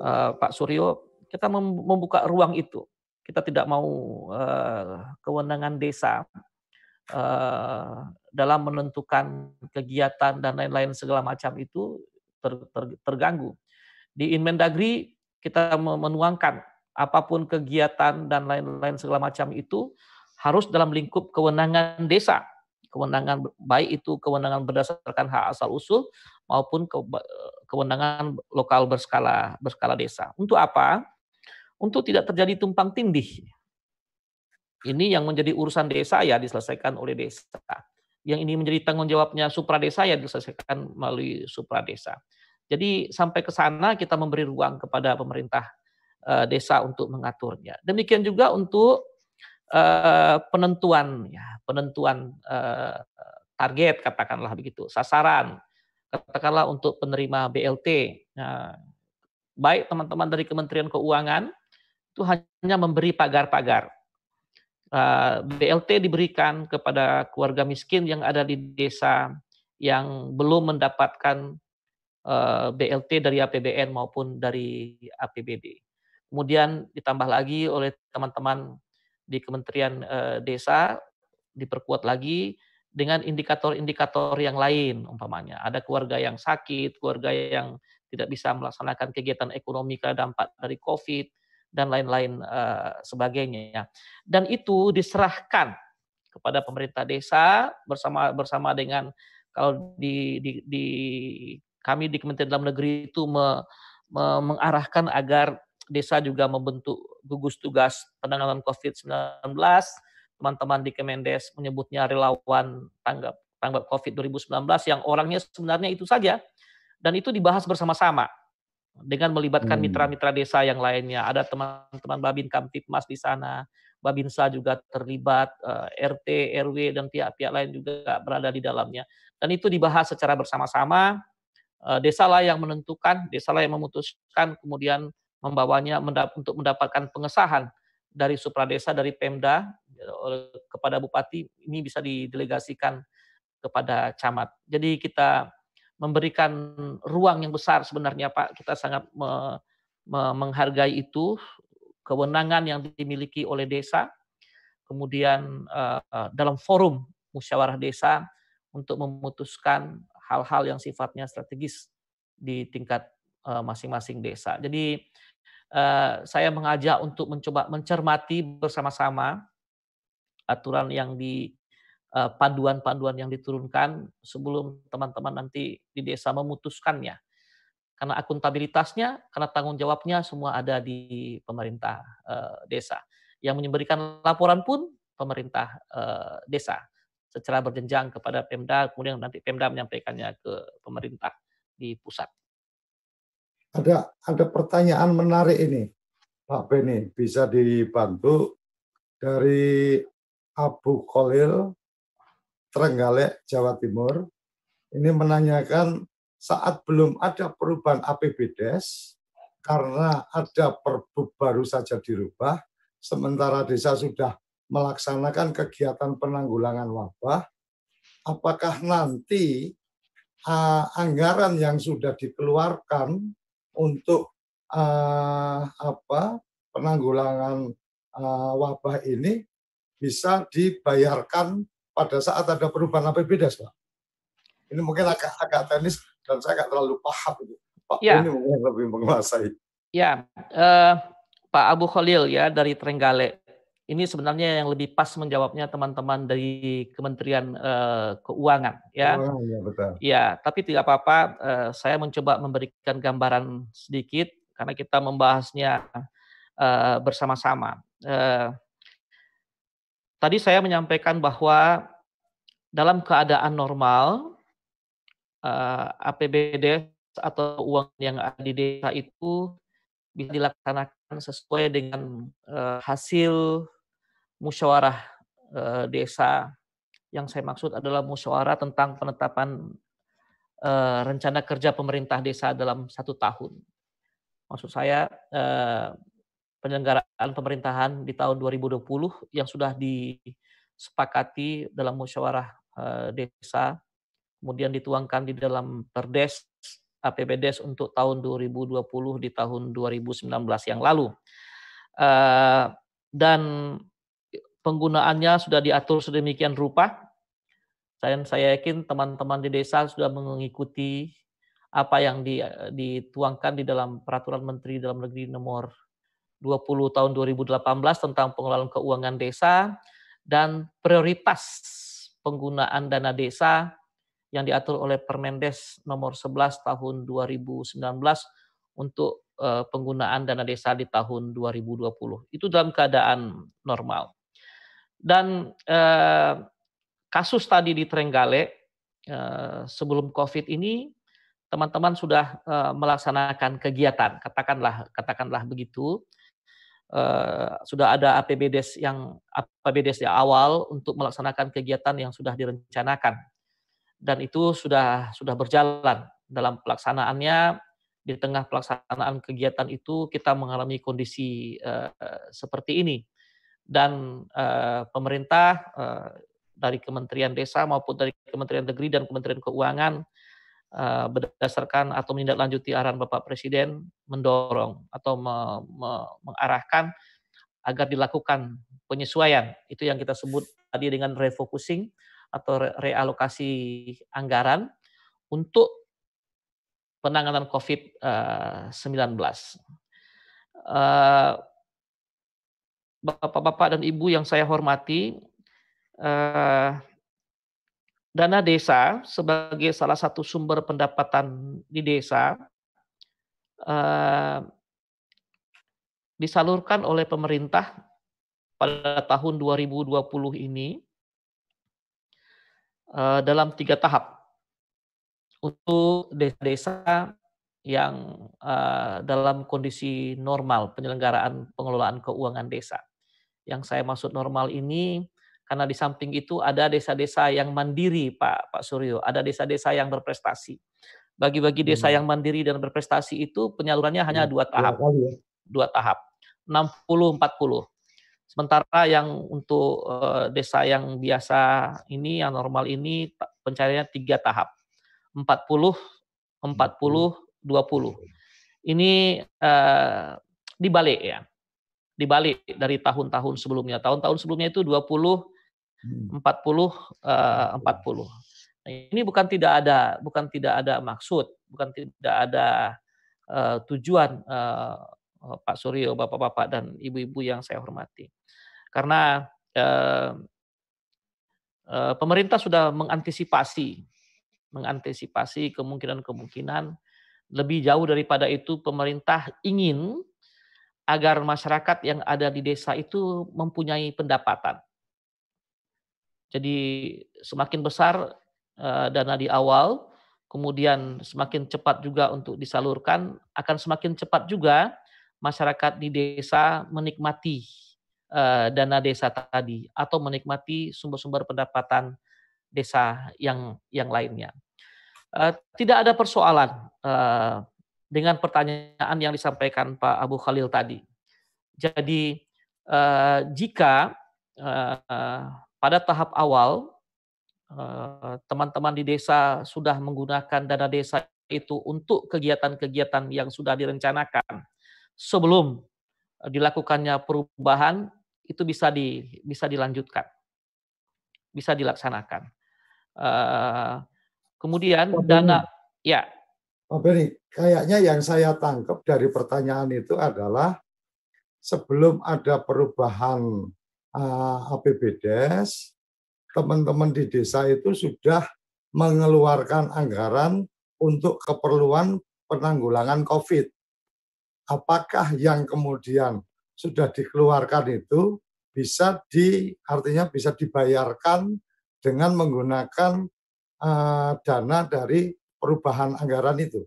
eh, Pak Suryo kita membuka ruang itu. Kita tidak mau uh, kewenangan desa uh, dalam menentukan kegiatan dan lain-lain segala macam itu ter, ter, terganggu. Di Inmendagri kita menuangkan apa pun kegiatan dan lain-lain segala macam itu harus dalam lingkup kewenangan desa. Kewenangan baik itu kewenangan berdasarkan hak asal usul maupun kewenangan lokal berskala berskala desa. Untuk apa? Untuk tidak terjadi tumpang tindih. Ini yang menjadi urusan desa ya diselesaikan oleh desa. Yang ini menjadi tanggung jawabnya supra desa ya diselesaikan melalui supra desa. Jadi sampai ke sana kita memberi ruang kepada pemerintah uh, desa untuk mengaturnya. Demikian juga untuk uh, penentuan ya, penentuan uh, target katakanlah begitu, sasaran katakanlah untuk penerima BLT. Nah, baik teman-teman dari Kementerian Keuangan itu hanya memberi pagar-pagar. Eh, BLT diberikan kepada keluarga miskin yang ada di desa yang belum mendapatkan eh, BLT dari APBN maupun dari APBD. Kemudian ditambah lagi oleh teman-teman di Kementerian eh, Desa diperkuat lagi dengan indikator-indikator yang lain umpamanya. Ada keluarga yang sakit, keluarga yang tidak bisa melaksanakan kegiatan ekonomi karena dampak dari COVID, dan lain-lain uh, sebagainya. Dan itu diserahkan kepada pemerintah desa bersama bersama dengan kalau di, di, di kami di Kementerian Dalam Negeri itu me, me, mengarahkan agar desa juga membentuk gugus tugas penanganan COVID-19. Teman-teman di Kemendes menyebutnya relawan tanggap tanggap COVID 2019 yang orangnya sebenarnya itu saja dan itu dibahas bersama-sama dengan melibatkan hmm. mitra-mitra desa yang lainnya. Ada teman-teman Babin Kamtipmas di sana, Babinsa juga terlibat, RT, RW dan pihak-pihak lain juga berada di dalamnya. Dan itu dibahas secara bersama-sama. Desa lah yang menentukan, desa lah yang memutuskan, kemudian membawanya untuk mendapatkan pengesahan dari supradesa dari Pemda kepada bupati ini bisa didelegasikan kepada camat. Jadi kita memberikan ruang yang besar sebenarnya Pak. Kita sangat me, me, menghargai itu kewenangan yang dimiliki oleh desa. Kemudian uh, dalam forum musyawarah desa untuk memutuskan hal-hal yang sifatnya strategis di tingkat masing-masing uh, desa. Jadi uh, saya mengajak untuk mencoba mencermati bersama-sama aturan yang di Eh, panduan-panduan yang diturunkan sebelum teman-teman nanti di desa memutuskannya. Karena akuntabilitasnya, karena tanggung jawabnya semua ada di pemerintah uh, desa. Yang memberikan laporan pun pemerintah uh, desa secara berjenjang kepada Pemda, kemudian nanti Pemda menyampaikannya ke pemerintah di pusat. Ada ada pertanyaan menarik ini, Pak Beni, bisa dibantu dari Abu Khalil Trenggalek, Jawa Timur, ini menanyakan saat belum ada perubahan APBDes, karena ada perbu baru saja dirubah, sementara desa sudah melaksanakan kegiatan penanggulangan wabah, apakah nanti uh, anggaran yang sudah dikeluarkan untuk uh, apa penanggulangan uh, wabah ini bisa dibayarkan pada saat ada perubahan APBDes, Pak. Ini mungkin agak agak teknis dan saya nggak terlalu paham ini. Pak ya. ini mungkin lebih menguasai. Ya, eh, Pak Abu Khalil ya dari Trenggale. Ini sebenarnya yang lebih pas menjawabnya teman-teman dari Kementerian eh, Keuangan ya. Oh, ya betul. Ya, tapi tidak apa-apa. Eh, saya mencoba memberikan gambaran sedikit karena kita membahasnya eh, bersama-sama. Eh, Tadi saya menyampaikan bahwa dalam keadaan normal eh, APBD atau uang yang ada di desa itu bisa dilaksanakan sesuai dengan uh, hasil musyawarah uh, desa yang saya maksud adalah musyawarah tentang penetapan rencana kerja pemerintah desa dalam satu tahun. Maksud saya penyelenggaraan pemerintahan di tahun 2020 yang sudah disepakati dalam musyawarah eh, desa, kemudian dituangkan di dalam Perdes APBDes untuk tahun 2020 di tahun 2019 yang lalu. Eh, dan penggunaannya sudah diatur sedemikian rupa. Dan saya yakin teman-teman di desa sudah mengikuti apa yang dituangkan di dalam peraturan Menteri Dalam Negeri nomor 20 tahun 2018 tentang pengelolaan keuangan desa dan prioritas penggunaan dana desa yang diatur oleh Permendes nomor 11 tahun 2019 untuk uh, penggunaan dana desa di tahun 2020. Itu dalam keadaan normal. Dan uh, kasus tadi di Trenggale uh, sebelum Covid ini teman-teman sudah uh, melaksanakan kegiatan, katakanlah katakanlah begitu, uh, sudah ada APBDes yang APBDes di awal untuk melaksanakan kegiatan yang sudah direncanakan. Dan itu sudah sudah berjalan dalam pelaksanaannya. Di tengah pelaksanaan kegiatan itu kita mengalami kondisi uh, seperti ini. Dan uh, pemerintah uh, dari Kementerian Desa maupun dari Kementerian Negeri dan Kementerian Keuangan Eh, berdasarkan atau menindaklanjuti arahan Bapak Presiden mendorong atau me, me, mengarahkan agar dilakukan penyesuaian itu yang kita sebut tadi dengan refocusing atau realokasi anggaran untuk penanganan COVID-19. Eh, Bapak-bapak dan Ibu yang saya hormati, eh, dana desa sebagai salah satu sumber pendapatan di desa disalurkan oleh pemerintah pada tahun 2020 ini dalam tiga tahap untuk desa-desa yang dalam kondisi normal penyelenggaraan pengelolaan keuangan desa. Yang saya maksud normal ini karena di samping itu ada desa-desa yang mandiri, Pak Pak Suryo, ada desa-desa yang berprestasi. Bagi-bagi desa hmm. yang mandiri dan berprestasi itu penyalurannya hanya iya, dua tahap, ya. dua tahap, 60-40. Sementara yang untuk uh, desa yang biasa ini, yang normal ini pencariannya tiga tahap, 40, 40, 20. Ini uh, dibalik ya. Dibalik dari tahun-tahun sebelumnya. Tahun-tahun sebelumnya itu 20 40 uh, 40. Ini bukan tidak ada bukan tidak ada maksud, bukan tidak ada uh, tujuan uh, Pak Suryo, Bapak-bapak dan ibu-ibu yang saya hormati. Karena uh, uh, pemerintah sudah mengantisipasi mengantisipasi kemungkinan-kemungkinan lebih jauh daripada itu, pemerintah ingin agar masyarakat yang ada di desa itu mempunyai pendapatan. Jadi semakin besar dana di awal, kemudian semakin cepat juga untuk disalurkan, akan semakin cepat juga masyarakat di desa menikmati uh, dana desa tadi atau menikmati sumber-sumber pendapatan desa yang yang lainnya. Uh, tidak ada persoalan dengan pertanyaan yang disampaikan Pak Abu Khalil tadi. Jadi jika pada tahap awal teman-teman di desa sudah menggunakan dana desa itu untuk kegiatan-kegiatan yang sudah direncanakan. Sebelum dilakukannya perubahan itu bisa di bisa dilanjutkan. Bisa dilaksanakan. Uh, kemudian Pak dana, Beni, ya. Pak Beni, kayaknya yang saya tangkap dari pertanyaan itu adalah sebelum ada perubahan uh, APBDes, teman-teman di desa itu sudah mengeluarkan anggaran untuk keperluan penanggulangan COVID. Apakah yang kemudian sudah dikeluarkan itu bisa di artinya bisa dibayarkan dengan menggunakan uh, dana dari perubahan anggaran itu?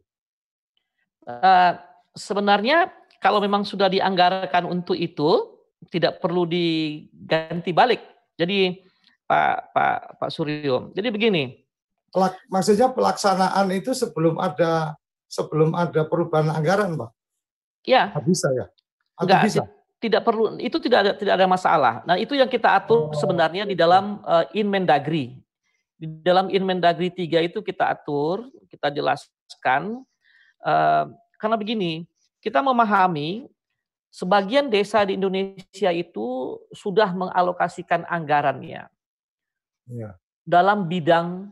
Uh, sebenarnya kalau memang sudah dianggarkan untuk itu, tidak perlu diganti balik. Jadi Pak Pak Pak Suryo. Jadi begini. Pelak, maksudnya pelaksanaan itu sebelum ada sebelum ada perubahan anggaran, Pak? Ya. bisa ya? Atau Enggak, bisa? tidak perlu itu tidak ada tidak ada masalah. Nah, itu yang kita atur sebenarnya di dalam uh, Inmendagri. Di dalam Inmendagri 3 itu kita atur, kita jelaskan uh, karena begini, kita memahami sebagian desa di Indonesia itu sudah mengalokasikan anggarannya. Ya. Dalam bidang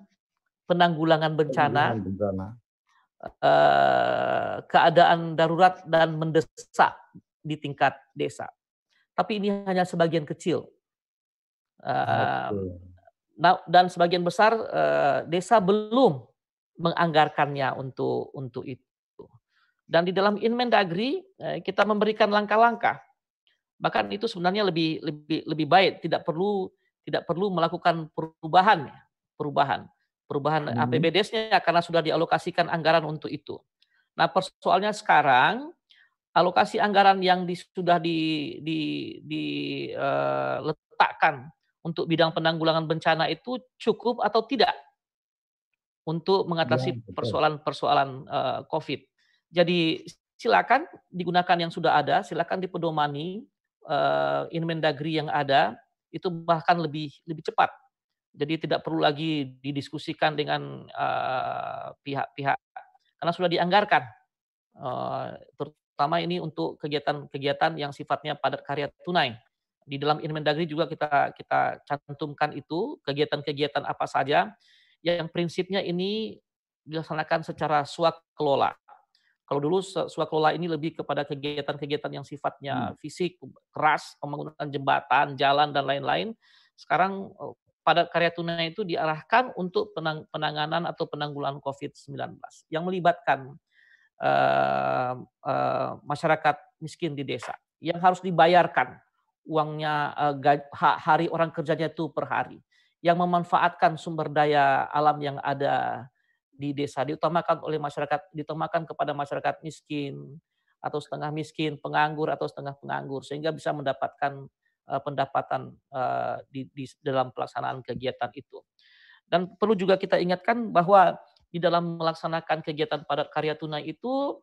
penanggulangan bencana, bencana. Uh, keadaan darurat dan mendesak di tingkat desa. Tapi ini hanya sebagian kecil. Nah, dan sebagian besar uh, desa belum menganggarkannya untuk untuk itu. Dan di dalam Inmendagri uh, kita memberikan langkah-langkah. Bahkan itu sebenarnya lebih lebih lebih baik, tidak perlu tidak perlu melakukan perubahan perubahan perubahan hmm. APBDes-nya karena sudah dialokasikan anggaran untuk itu. Nah, persoalnya sekarang alokasi anggaran yang di, sudah diletakkan di, uh, untuk bidang penanggulangan bencana itu cukup atau tidak untuk mengatasi ya, persoalan-persoalan uh, COVID. Jadi silakan digunakan yang sudah ada, silakan dipedomani uh, Inmendagri yang ada itu bahkan lebih lebih cepat. Jadi tidak perlu lagi didiskusikan dengan pihak-pihak uh, karena sudah dianggarkan. Uh, Pertama ini untuk kegiatan-kegiatan yang sifatnya padat karya tunai. Di dalam Inmendagri juga kita kita cantumkan itu kegiatan-kegiatan apa saja yang prinsipnya ini dilaksanakan secara kelola. Kalau dulu kelola ini lebih kepada kegiatan-kegiatan yang sifatnya hmm. fisik, keras, pembangunan jembatan, jalan dan lain-lain. Sekarang oh, padat karya tunai itu diarahkan untuk penang, penanganan atau penanggulangan COVID-19 yang melibatkan uh, uh, masyarakat miskin di desa yang harus dibayarkan uangnya uh, hari orang kerjanya itu per hari yang memanfaatkan sumber daya alam yang ada di desa diutamakan oleh masyarakat, diutamakan kepada masyarakat miskin atau setengah miskin, penganggur atau setengah penganggur, sehingga bisa mendapatkan uh, pendapatan uh, di, di dalam pelaksanaan kegiatan itu. Dan perlu juga kita ingatkan bahwa di dalam melaksanakan kegiatan padat karya tunai itu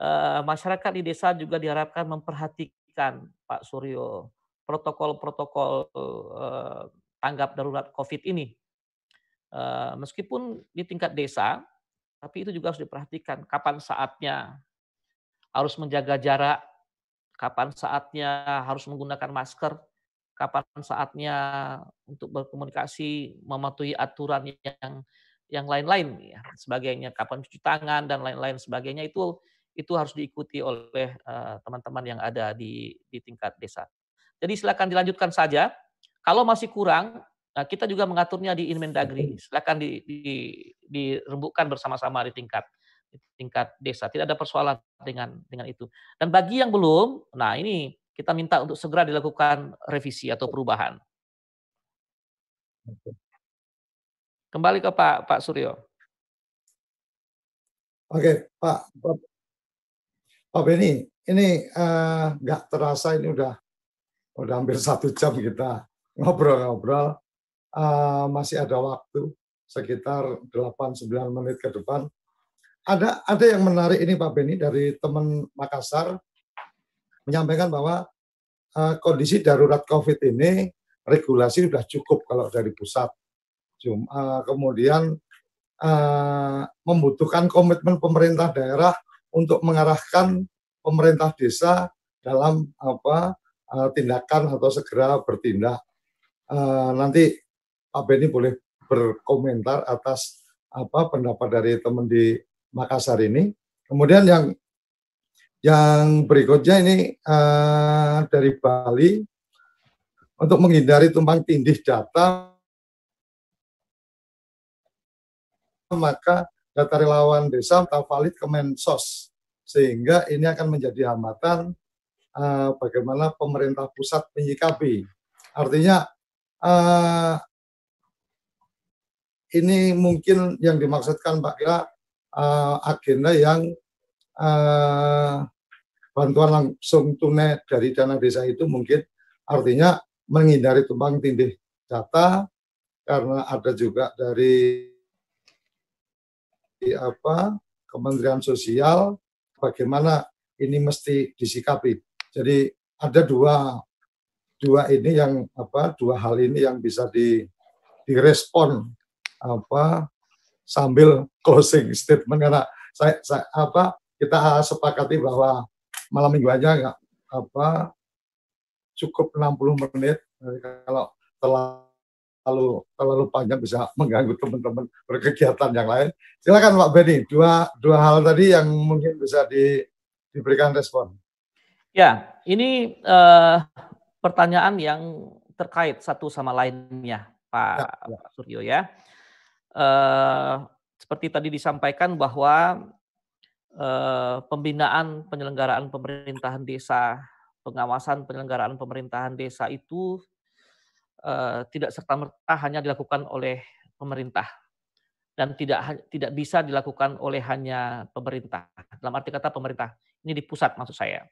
uh, masyarakat di desa juga diharapkan memperhatikan Pak Suryo protokol-protokol uh, tanggap darurat COVID ini meskipun di tingkat desa, tapi itu juga harus diperhatikan kapan saatnya harus menjaga jarak, kapan saatnya harus menggunakan masker, kapan saatnya untuk berkomunikasi mematuhi aturan yang yang lain-lain ya sebagainya kapan cuci tangan dan lain-lain sebagainya itu itu harus diikuti oleh eh, teman-teman uh, yang ada di di tingkat desa. Jadi silakan dilanjutkan saja. Kalau masih kurang Nah, kita juga mengaturnya di Inmendagri. Silakan di, di, dirembukkan bersama-sama di tingkat di tingkat desa. Tidak ada persoalan dengan dengan itu. Dan bagi yang belum, nah ini kita minta untuk segera dilakukan revisi atau perubahan. Kembali ke Pak Pak Suryo. Oke, Pak Pak, Pak Beni, ini eh, nggak uh, terasa ini udah udah hampir satu jam kita ngobrol-ngobrol uh, masih ada waktu sekitar 8-9 menit ke depan. Ada ada yang menarik ini Pak Beni dari teman Makassar menyampaikan bahwa uh, kondisi darurat COVID ini regulasi sudah cukup kalau dari pusat. Cuma, uh, kemudian uh, membutuhkan komitmen pemerintah daerah untuk mengarahkan pemerintah desa dalam apa uh, tindakan atau segera bertindak. Uh, nanti Pak Benny boleh berkomentar atas apa pendapat dari teman di Makassar ini. Kemudian yang yang berikutnya ini uh, dari Bali untuk menghindari tumpang tindih data maka data relawan desa atau valid ke Mensos sehingga ini akan menjadi hambatan uh, bagaimana pemerintah pusat menyikapi. Artinya uh, ini mungkin yang dimaksudkan Pak Kira uh, agenda yang uh, bantuan langsung tunai dari dana desa itu mungkin artinya menghindari tumpang tindih data karena ada juga dari apa Kementerian Sosial bagaimana ini mesti disikapi. Jadi ada dua dua ini yang apa dua hal ini yang bisa di direspon apa sambil closing statement karena saya, saya apa kita sepakati bahwa malam minggu aja nggak apa cukup 60 menit kalau terlalu terlalu panjang bisa mengganggu teman-teman berkegiatan yang lain. Silakan Pak Beni, dua dua hal tadi yang mungkin bisa di, diberikan respon. Ya, ini uh, pertanyaan yang terkait satu sama lainnya, Pak, ya, ya. Pak Suryo ya eh, seperti tadi disampaikan bahwa eh, pembinaan penyelenggaraan pemerintahan desa, pengawasan penyelenggaraan pemerintahan desa itu eh, tidak serta merta hanya dilakukan oleh pemerintah dan tidak tidak bisa dilakukan oleh hanya pemerintah. Dalam arti kata pemerintah ini di pusat maksud saya.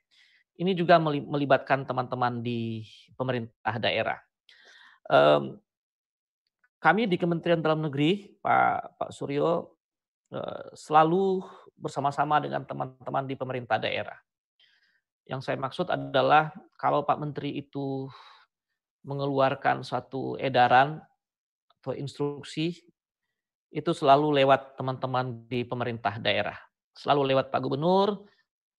Ini juga melibatkan teman-teman di pemerintah daerah kami di Kementerian Dalam Negeri, Pak Pak Suryo, eh, selalu bersama-sama dengan teman-teman di pemerintah daerah. Yang saya maksud adalah kalau Pak Menteri itu mengeluarkan satu edaran atau instruksi, itu selalu lewat teman-teman di pemerintah daerah. Selalu lewat Pak Gubernur,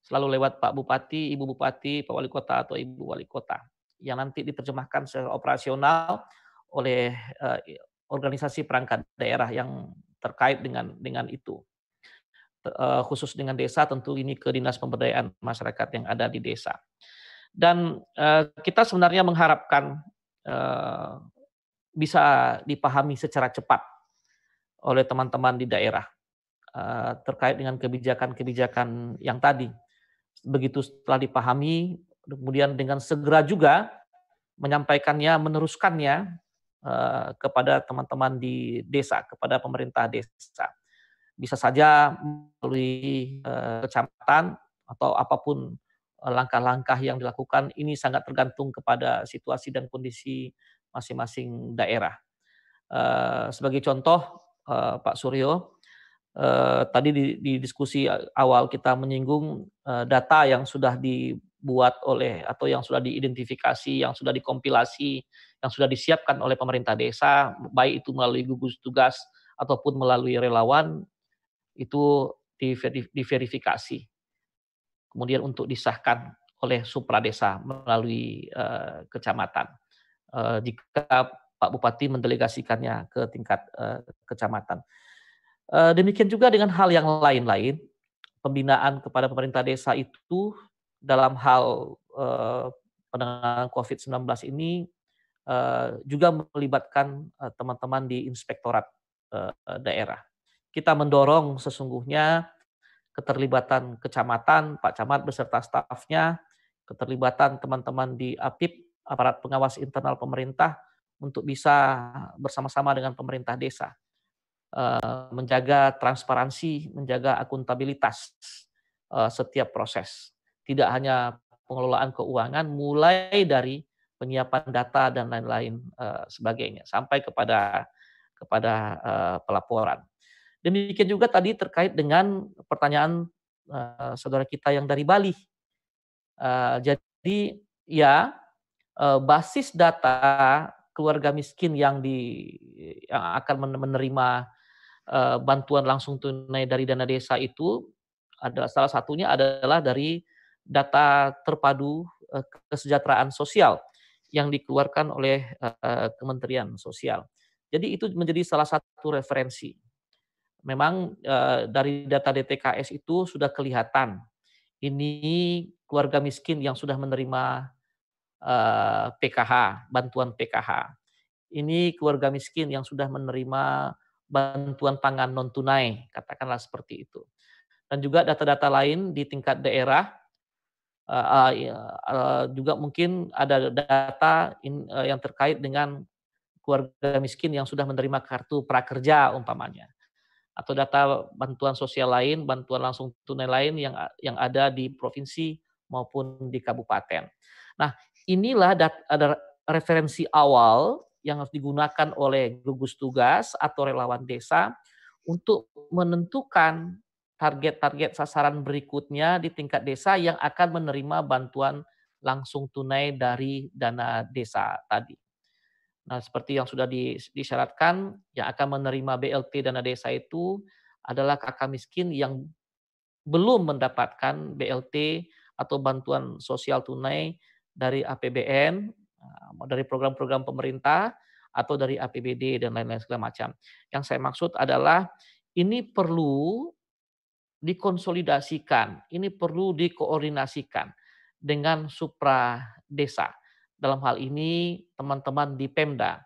selalu lewat Pak Bupati, Ibu Bupati, Pak Wali Kota atau Ibu Wali Kota. Yang nanti diterjemahkan secara operasional oleh eh, organisasi perangkat daerah yang terkait dengan dengan itu. Uh, khusus dengan desa tentu ini ke dinas pemberdayaan masyarakat yang ada di desa. Dan uh, kita sebenarnya mengharapkan uh, bisa dipahami secara cepat oleh teman-teman di daerah terkait dengan kebijakan-kebijakan yang tadi. Begitu setelah dipahami, kemudian dengan segera juga menyampaikannya, meneruskannya Eh, kepada teman-teman di desa, kepada pemerintah desa. bisa saja melalui uh, kecamatan atau apa pun langkah-langkah yang dilakukan ini sangat tergantung kepada situasi dan kondisi masing-masing daerah. Sebagai contoh, Pak Suryo, tadi di, di diskusi awal kita menyinggung data yang sudah dibuat oleh atau yang sudah diidentifikasi, yang sudah dikompilasi, yang sudah disiapkan oleh pemerintah desa, baik itu melalui gugus tugas ataupun melalui relawan, itu diverifikasi kemudian untuk disahkan oleh supra desa melalui uh, kecamatan. Uh, jika Pak Bupati mendelegasikannya ke tingkat uh, kecamatan. Uh, demikian juga dengan hal yang lain-lain, pembinaan kepada pemerintah desa itu dalam hal uh, penanganan COVID-19 ini uh, juga melibatkan teman-teman uh, di inspektorat uh, daerah. Kita mendorong sesungguhnya keterlibatan kecamatan, Pak Camat beserta stafnya, keterlibatan teman-teman di APIP, aparat pengawas internal pemerintah, untuk bisa bersama-sama dengan pemerintah desa menjaga transparansi, menjaga akuntabilitas setiap proses. Tidak hanya pengelolaan keuangan, mulai dari penyiapan data dan lain-lain eh, sebagainya, sampai kepada kepada pelaporan. Demikian juga tadi terkait dengan pertanyaan uh, saudara kita yang dari Bali. Uh, jadi ya uh, basis data keluarga miskin yang di yang akan menerima uh, bantuan langsung tunai dari dana desa itu adalah salah satunya adalah dari data terpadu uh, kesejahteraan sosial yang dikeluarkan oleh uh, Kementerian Sosial. Jadi itu menjadi salah satu referensi memang uh, dari data DTKS itu sudah kelihatan ini keluarga miskin yang sudah menerima eh, PKH, bantuan PKH. Ini keluarga miskin yang sudah menerima bantuan pangan non tunai, katakanlah seperti itu. Dan juga data-data lain di tingkat daerah uh, uh, juga mungkin ada data in, uh, yang terkait dengan keluarga miskin yang sudah menerima kartu prakerja umpamanya atau data bantuan sosial lain, bantuan langsung tunai lain yang yang ada di provinsi maupun di kabupaten. Nah, inilah ada referensi awal yang harus digunakan oleh gugus tugas atau relawan desa untuk menentukan target-target sasaran berikutnya di tingkat desa yang akan menerima bantuan langsung tunai dari dana desa tadi. Nah, seperti yang sudah disyaratkan, yang akan menerima BLT dana desa itu adalah kakak miskin yang belum mendapatkan BLT atau bantuan sosial tunai dari APBN, eh, dari program-program pemerintah, atau dari APBD dan lain-lain segala macam. Yang saya maksud adalah ini perlu dikonsolidasikan, ini perlu dikoordinasikan dengan supra desa dalam hal ini teman-teman di Pemda.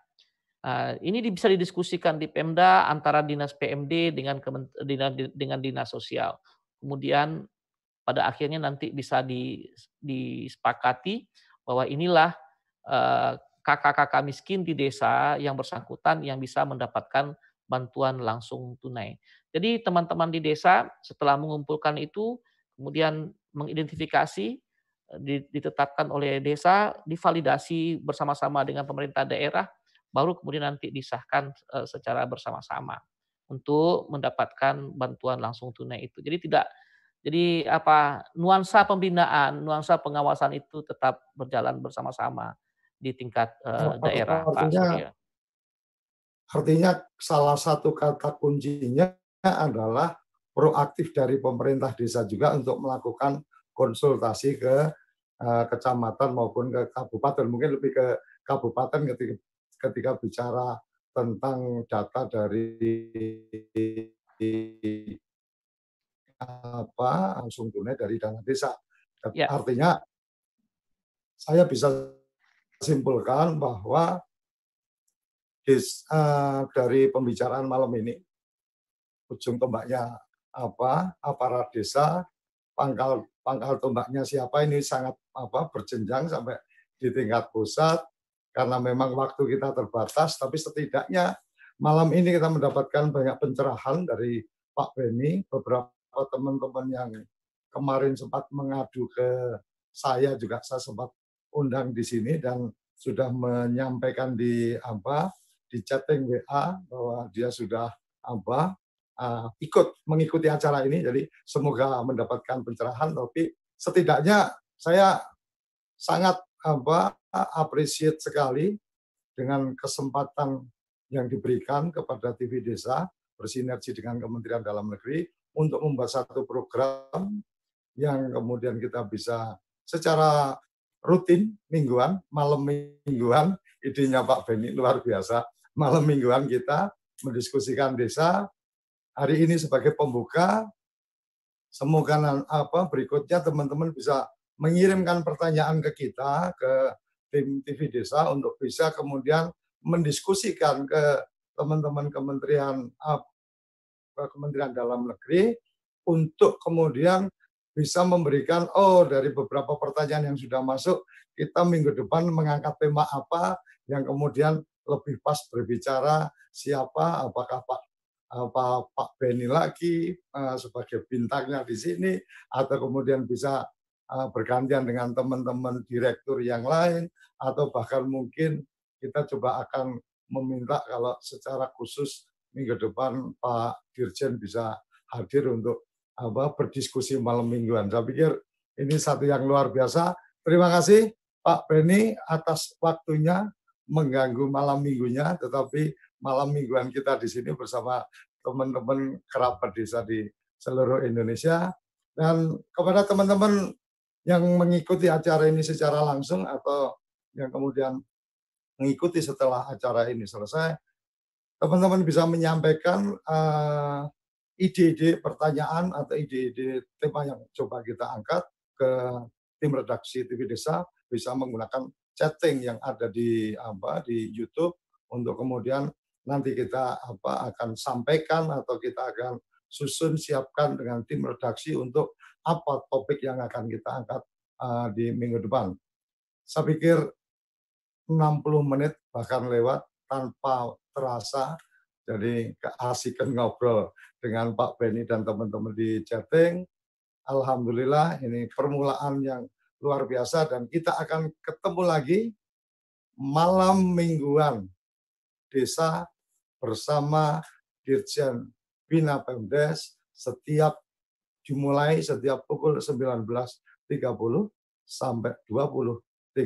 Uh, ini bisa didiskusikan di Pemda antara dinas PMD dengan dengan dinas sosial. Kemudian pada akhirnya nanti bisa disepakati bahwa inilah uh, kakak-kakak miskin di desa yang bersangkutan yang bisa mendapatkan bantuan langsung tunai. Jadi teman-teman di desa setelah mengumpulkan itu kemudian mengidentifikasi ditetapkan oleh desa, divalidasi bersama-sama dengan pemerintah daerah, baru kemudian nanti disahkan eh, secara bersama-sama untuk mendapatkan bantuan langsung tunai itu. Jadi tidak jadi apa nuansa pembinaan, nuansa pengawasan itu tetap berjalan bersama-sama di tingkat uh, daerah, artinya, Pak Artinya salah satu kata kuncinya adalah proaktif dari pemerintah desa juga untuk melakukan konsultasi ke uh, kecamatan maupun ke kabupaten. Mungkin lebih ke kabupaten ketika, ketika bicara tentang data dari apa langsung tunai dari dana desa. Ya. Artinya saya bisa simpulkan bahwa des, uh, dari pembicaraan malam ini ujung tombaknya apa aparat desa pangkal pangkal tombaknya siapa ini sangat apa berjenjang sampai di tingkat pusat karena memang waktu kita terbatas tapi setidaknya malam ini kita mendapatkan banyak pencerahan dari Pak Beni, beberapa teman-teman yang kemarin sempat mengadu ke saya juga saya sempat undang di sini dan sudah menyampaikan di apa di chatting WA bahwa dia sudah apa uh, ikut mengikuti acara ini jadi semoga mendapatkan pencerahan tapi setidaknya saya sangat apa appreciate sekali dengan kesempatan yang diberikan kepada TV Desa bersinergi dengan Kementerian Dalam Negeri untuk membuat satu program yang kemudian kita bisa secara rutin mingguan, malam mingguan, idenya Pak Beni luar biasa. Malam mingguan kita mendiskusikan desa. Hari ini sebagai pembuka, semoga apa berikutnya teman-teman bisa mengirimkan pertanyaan ke kita ke tim TV Desa untuk bisa kemudian mendiskusikan ke teman-teman kementerian ke Kementerian Dalam Negeri untuk kemudian bisa memberikan oh dari beberapa pertanyaan yang sudah masuk kita minggu depan mengangkat tema apa yang kemudian lebih pas berbicara siapa apakah Pak apa Pak Beni lagi uh, sebagai bintangnya di sini atau kemudian bisa uh, bergantian dengan teman-teman direktur yang lain atau bahkan mungkin kita coba akan meminta kalau secara khusus minggu depan Pak Dirjen bisa hadir untuk apa berdiskusi malam mingguan. Saya pikir ini satu yang luar biasa. Terima kasih Pak Beni atas waktunya mengganggu malam minggunya, tetapi malam mingguan kita di sini bersama teman-teman kerabat desa di seluruh Indonesia. Dan kepada teman-teman yang mengikuti acara ini secara langsung atau yang kemudian mengikuti setelah acara ini selesai, teman-teman bisa menyampaikan uh, ide-ide pertanyaan atau ide-ide tema yang coba kita angkat ke tim redaksi TV Desa. Bisa menggunakan chatting yang ada di apa di YouTube untuk kemudian nanti kita apa akan sampaikan atau kita akan susun siapkan dengan tim redaksi untuk apa topik yang akan kita angkat uh, di minggu depan. Saya pikir 60 menit bahkan lewat tanpa terasa jadi keasikan ngobrol dengan Pak Beni dan teman-teman di chatting. Alhamdulillah ini permulaan yang luar biasa dan kita akan ketemu lagi malam mingguan desa bersama Dirjen Bina Pemdes setiap dimulai setiap pukul 19.30 sampai 20.30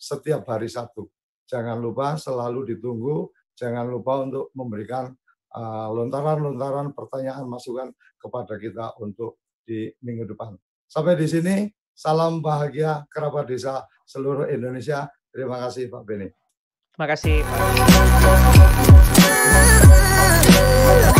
setiap hari Sabtu. Jangan lupa selalu ditunggu jangan lupa untuk memberikan uh, lontaran-lontaran uh, pertanyaan masukan kepada kita untuk di minggu depan. Sampai di sini, salam bahagia kerabat desa seluruh Indonesia. Terima kasih Pak Beni. Terima kasih. Oh.